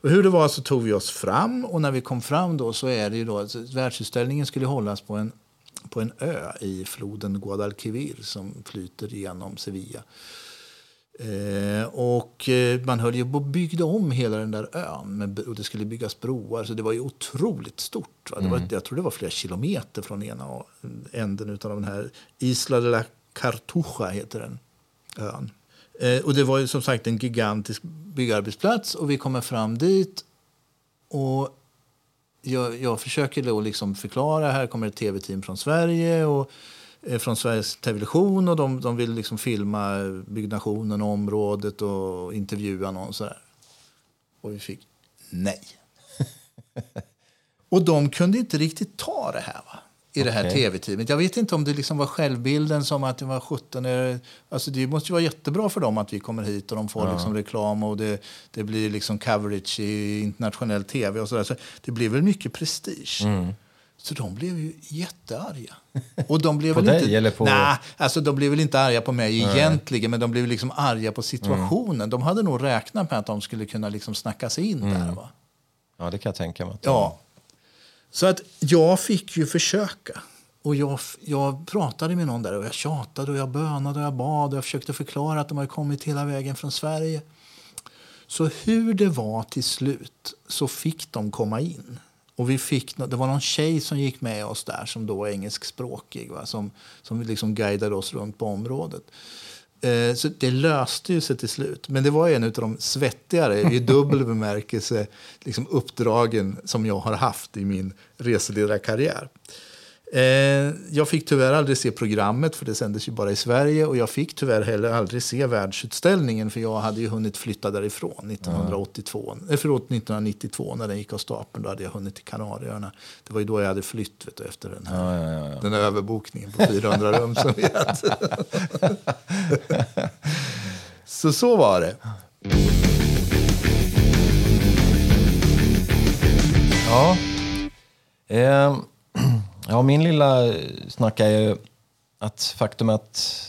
Och hur det var så tog vi oss fram och när vi kom fram då så är det ju då, världsutställningen skulle hållas på en på en ö i floden Guadalquivir som flyter genom Sevilla. Eh, och eh, man höll ju på byggde om hela den där ön med, och det skulle byggas broar. Så det var ju otroligt stort. Va? Det var, mm. Jag tror det var flera kilometer från ena änden av den här Isla de la Cartuja heter den ön. Eh, och det var ju som sagt en gigantisk byggarbetsplats och vi kommer fram dit och jag, jag försöker då liksom förklara. Här kommer ett tv-team från Sverige och eh, från Sveriges Television och de, de vill liksom filma byggnationen och området och intervjua någon. Sådär. Och vi fick nej. (laughs) och de kunde inte riktigt ta det här. Va? I det här tv-teamet. Jag vet inte om det liksom var självbilden som att det var 17. Alltså det måste ju vara jättebra för dem att vi kommer hit och de får ja. liksom reklam och det, det blir liksom coverage i internationell tv och sådär. Så det blev väl mycket prestige. Mm. Så de blev ju jättearga. Och de blev på väl dig inte, eller på... Nej, alltså de blev väl inte arga på mig Nej. egentligen, men de blev liksom arga på situationen. Mm. De hade nog räknat med att de skulle kunna liksom snacka sig in mm. där. Va? Ja, det kan jag tänka mig. Ja, så att jag fick ju försöka. Och jag, jag pratade med någon där och jag tjatade och jag bönade och jag bad och jag försökte förklara att de hade kommit hela vägen från Sverige. Så hur det var till slut så fick de komma in. Och vi fick, det var någon tjej som gick med oss där som då var engelskspråkig. Va? Som, som liksom guidade oss runt på området. Eh, så det löste ju sig till slut. Men det var en av de svettigare, i (laughs) dubbel bemärkelse, liksom uppdragen som jag har haft i min reseledarkarriär. Eh, jag fick tyvärr aldrig se programmet, för det sändes ju bara i Sverige. Och jag fick tyvärr heller aldrig se världsutställningen, för jag hade ju hunnit flytta därifrån 1982. Mm. Eh, förlåt, 1992 när den gick av stapeln. Då hade jag hunnit till Kanarieöarna. Det var ju då jag hade flytt vet du, efter den här, ja, ja, ja. Den här överbokningen på 400 rum som vi hade. (laughs) så så var det. Ja. Um. Ja, min lilla snack är ju att faktum att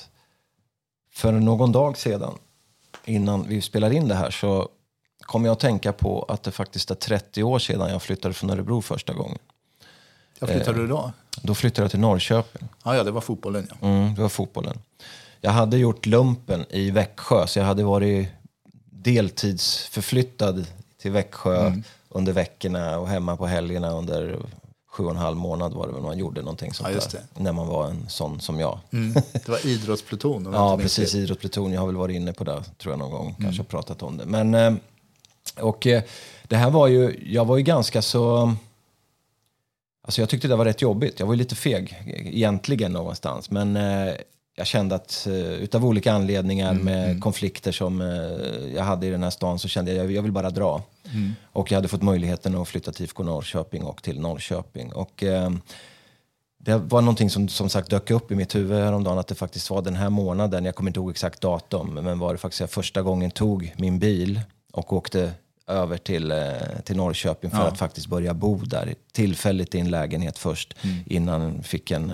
för någon dag sedan innan vi spelade in det här så kom jag att tänka på att det faktiskt är 30 år sedan jag flyttade från Örebro första gången. Jag flyttade du då? Då flyttade jag till Norrköping. Ja, ja, det var fotbollen ja. Mm, det var fotbollen. Jag hade gjort lumpen i Växjö, så jag hade varit deltidsförflyttad till Växjö Mm. under veckorna och hemma på helgerna under sju och en halv månad var det väl man gjorde någonting sånt Ja, där. det. När man var en sån som jag. Mm. Det var idrottspluton. (laughs) Ja, precis. fel. Idrottspluton. Jag har väl varit inne på det, tror jag, någon gång. Mm. Kanske pratat om det. Men, eh, och eh, det här var ju, jag var ju ganska så... Alltså jag tyckte det var rätt jobbigt. Jag var ju lite feg egentligen någonstans. Men eh, jag kände att eh, utav olika anledningar Mm, med konflikter som eh, jag hade i den här stan så kände jag att jag vill bara dra. Mm. Och jag hade fått möjligheten att flytta till IFK Norrköping och till Norrköping. Och, eh, det var någonting som som sagt dök upp i mitt huvud häromdagen att det faktiskt var den här månaden, jag kommer inte ihåg exakt datum, men var det faktiskt jag första gången tog min bil och åkte över till, till Norrköping för Ja. att faktiskt börja bo där. Tillfälligt i en lägenhet först Mm. innan fick en,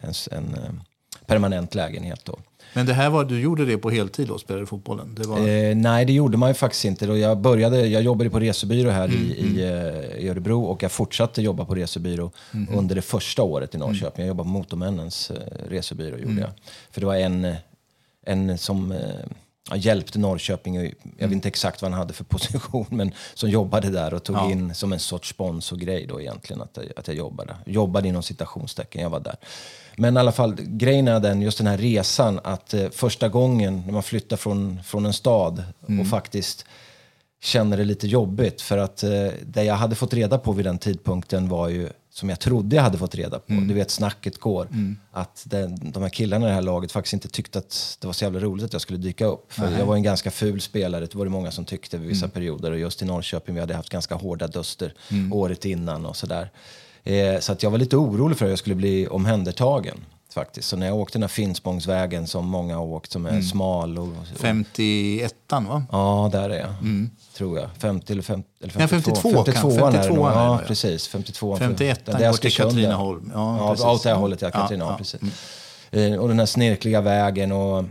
en, en permanent lägenhet. Då. Men det här var, du gjorde det på heltid då, spelade fotbollen? Det var, Eh, nej, det gjorde man ju faktiskt inte. Då jag, började, jag jobbade på resebyrå här Mm, i, i, eh, i Örebro och jag fortsatte jobba på resebyrå Mm. under det första året i Norrköping. Jag jobbade på Motormännens eh, resebyrå. Mm. Gjorde jag. För det var en, en som ja, hjälpte Norrköping, jag vet inte exakt vad han hade för position, men som jobbade där och tog Ja. in som en sorts sponsorgrej då egentligen att, jag- att jag jobbade. Jobbade inom citationstecken, jag var där. Men i alla fall, grejen är den, just den här resan, att eh, första gången när man flyttar från, från en stad och faktiskt känner det lite jobbigt. För att eh, det jag hade fått reda på vid den tidpunkten var ju, som jag trodde jag hade fått reda på, du vet snacket går, att den, de här killarna i det här laget faktiskt inte tyckte att det var så jävla roligt att jag skulle dyka upp. För jag var en ganska ful spelare, det var det många som tyckte vid vissa perioder. Och just i Norrköping, vi hade haft ganska hårda duster året innan och sådär. Eh, så att jag var lite orolig för att jag skulle bli omhändertagen. Faktiskt. Så när jag åkte den här Finspångsvägen som många har åkt, som är smal och, 51 va? Ja, där är jag. Tror jag. 50 eller, 50, eller 52. Nej, 52 kan- 52 är det 52 nog. Ja, precis. 52. 51 Den där går till Katrineholm. Ja, Ja, precis. åt det här hållet, ja. Katrineholm, ja. precis. Eh, Och den här snirkliga vägen och...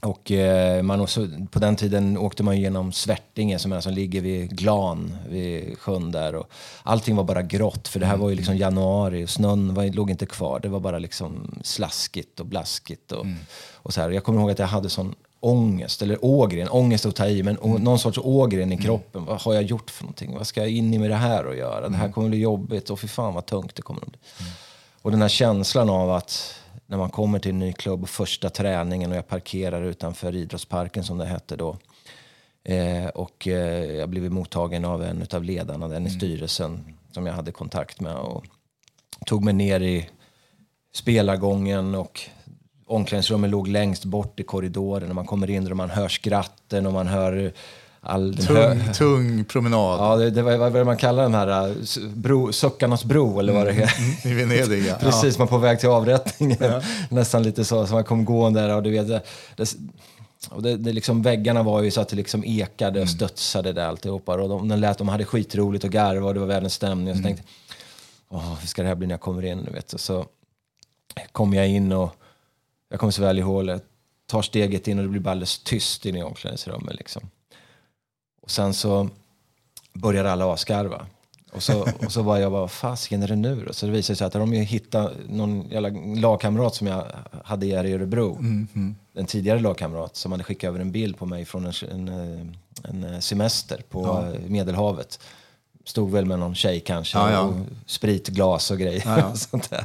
Och eh, man också, på den tiden åkte man genom Svärtinge som, som ligger vid Glan, vid sjön där. Och allting var bara grått, för det här var ju liksom januari och snön var, låg inte kvar. Det var bara liksom slaskigt och blaskigt. Och, och så här. Jag kommer ihåg att jag hade sån ångest, eller ågren, ångest att ta i, men å, någon sorts ågren i kroppen. Vad har jag gjort för någonting? Vad ska jag in i med det här och göra? Det här kommer bli jobbigt och fy fan vad tungt det kommer att bli. Och den här känslan av att när man kommer till en ny klubb, första träningen och jag parkerar utanför idrottsparken som det hette då. Eh, och eh, jag blev mottagen av en av ledarna, den i styrelsen som jag hade kontakt med. Och tog mig ner i spelargången och omklädningsrummet låg längst bort i korridoren. Och man kommer in och man hör skratten och man hör all hö- Tung, tung promenad Ja, det, det var vad är det man kallar den här s- bro, Suckarnas bro eller vad det heter. i Venedig. Ja. (laughs) Precis, man är på väg till avrättningen. (laughs) Nästan lite så, så man kom gående där och du vet, det, det, och det, det liksom, väggarna var ju så att det liksom ekade och studsade där alltihopa. Och de, de, lät, de hade skitroligt och garvade och det var världens stämning. Och så tänkte jag, åh, hur ska det här bli när jag kommer in? Du vet. Och så kom jag in och jag kommer så väl ihåg det. Tar steget in och det blir alldeles tyst inne i omklädningsrummet. Liksom. Sen så börjar alla asgarva. Och så, och så var jag bara, fasiken är det nu då? Så det visade sig att de ju hittat någon jävla lagkamrat som jag hade i Örebro. En tidigare lagkamrat som hade skickat över en bild på mig från en, en, eh, en semester på eh, Medelhavet. Stod väl med någon tjej kanske, Ja, ja. och spritglas och grejer. Ja, ja. sånt där.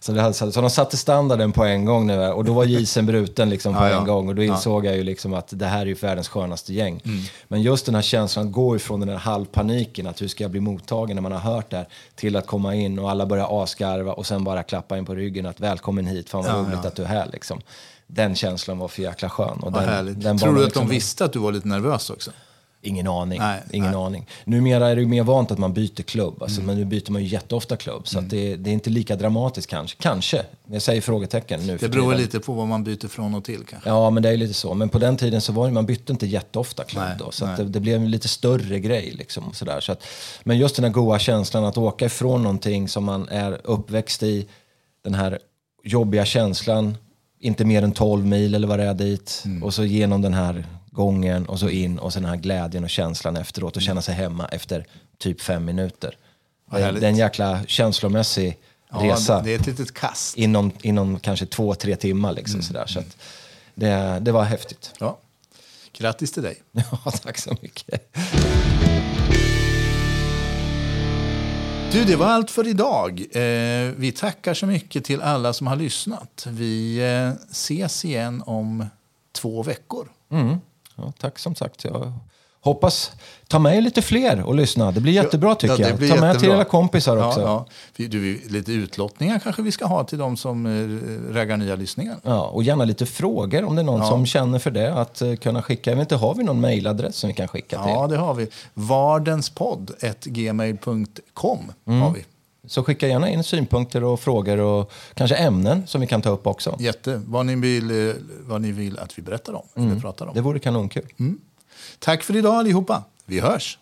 Så, det hade, så de satte standarden på en gång nu och då var isen bruten liksom på en gång. Och då insåg jag ju liksom att det här är ju världens skönaste gäng. Mm. Men just den här känslan att gå ifrån den här halvpaniken, att hur ska jag bli mottagen när man har hört det här, till att komma in och alla börjar asgarva och sen bara klappa in på ryggen att välkommen hit, fan vad roligt att du är här liksom. Den känslan var för jäkla skön. Och den, den Tror du att liksom- de visste att du var lite nervös också? Ingen aning. Nej, Ingen nej. aning. Numera är det ju mer vant att man byter klubb, alltså, Mm. men nu byter man ju jätteofta klubb. Så att det, det är inte lika dramatiskt kanske. Kanske. Jag säger frågetecken nu Det beror lite på vad man byter från och till kanske. Ja, men det är lite så. Men på den tiden så var det, man bytte inte jätteofta klubb Nej, då. Så det, det blev en lite större grej. Liksom, och sådär. Så att, men just den här goa känslan att åka ifrån någonting som man är uppväxt i, den här jobbiga känslan, inte mer än 12 mil eller vad det är dit, Mm. och så genom den här gången och så in och sen den här glädjen och känslan efteråt och känna sig hemma efter typ fem minuter. Vad Det härligt. är en jäkla känslomässig resa det är ett litet kast. inom, inom kanske två, tre timmar. Liksom, sådär. Så det, det var häftigt. Ja. Grattis till dig. (laughs) Ja, tack så mycket. Du, det var allt för idag. Eh, vi tackar så mycket till alla som har lyssnat. Vi eh, ses igen om två veckor. Mm. Ja, tack som sagt. Jag hoppas ta med lite fler och lyssna. Det blir jättebra tycker Ja, jag. Ta med till jättebra. era kompisar också. Ja, Ja, ja. Du, lite utlottningar kanske vi ska ha till de som eh, raggar nya lyssningar. och gärna lite frågor om det är någon Ja. som känner för det. Att eh, kunna skicka. Jag vet inte, har vi någon mailadress som vi kan skicka till? Ja, det har vi. Vardenspodd.gmail.com Mm. har vi. Så skicka gärna in synpunkter och frågor och kanske ämnen som vi kan ta upp också. Jätte. Vad ni vill, eh, vad ni vill att vi berättar om. Eller pratar om. Mm. Det vore kanonkul. Tack för idag allihopa. Vi hörs.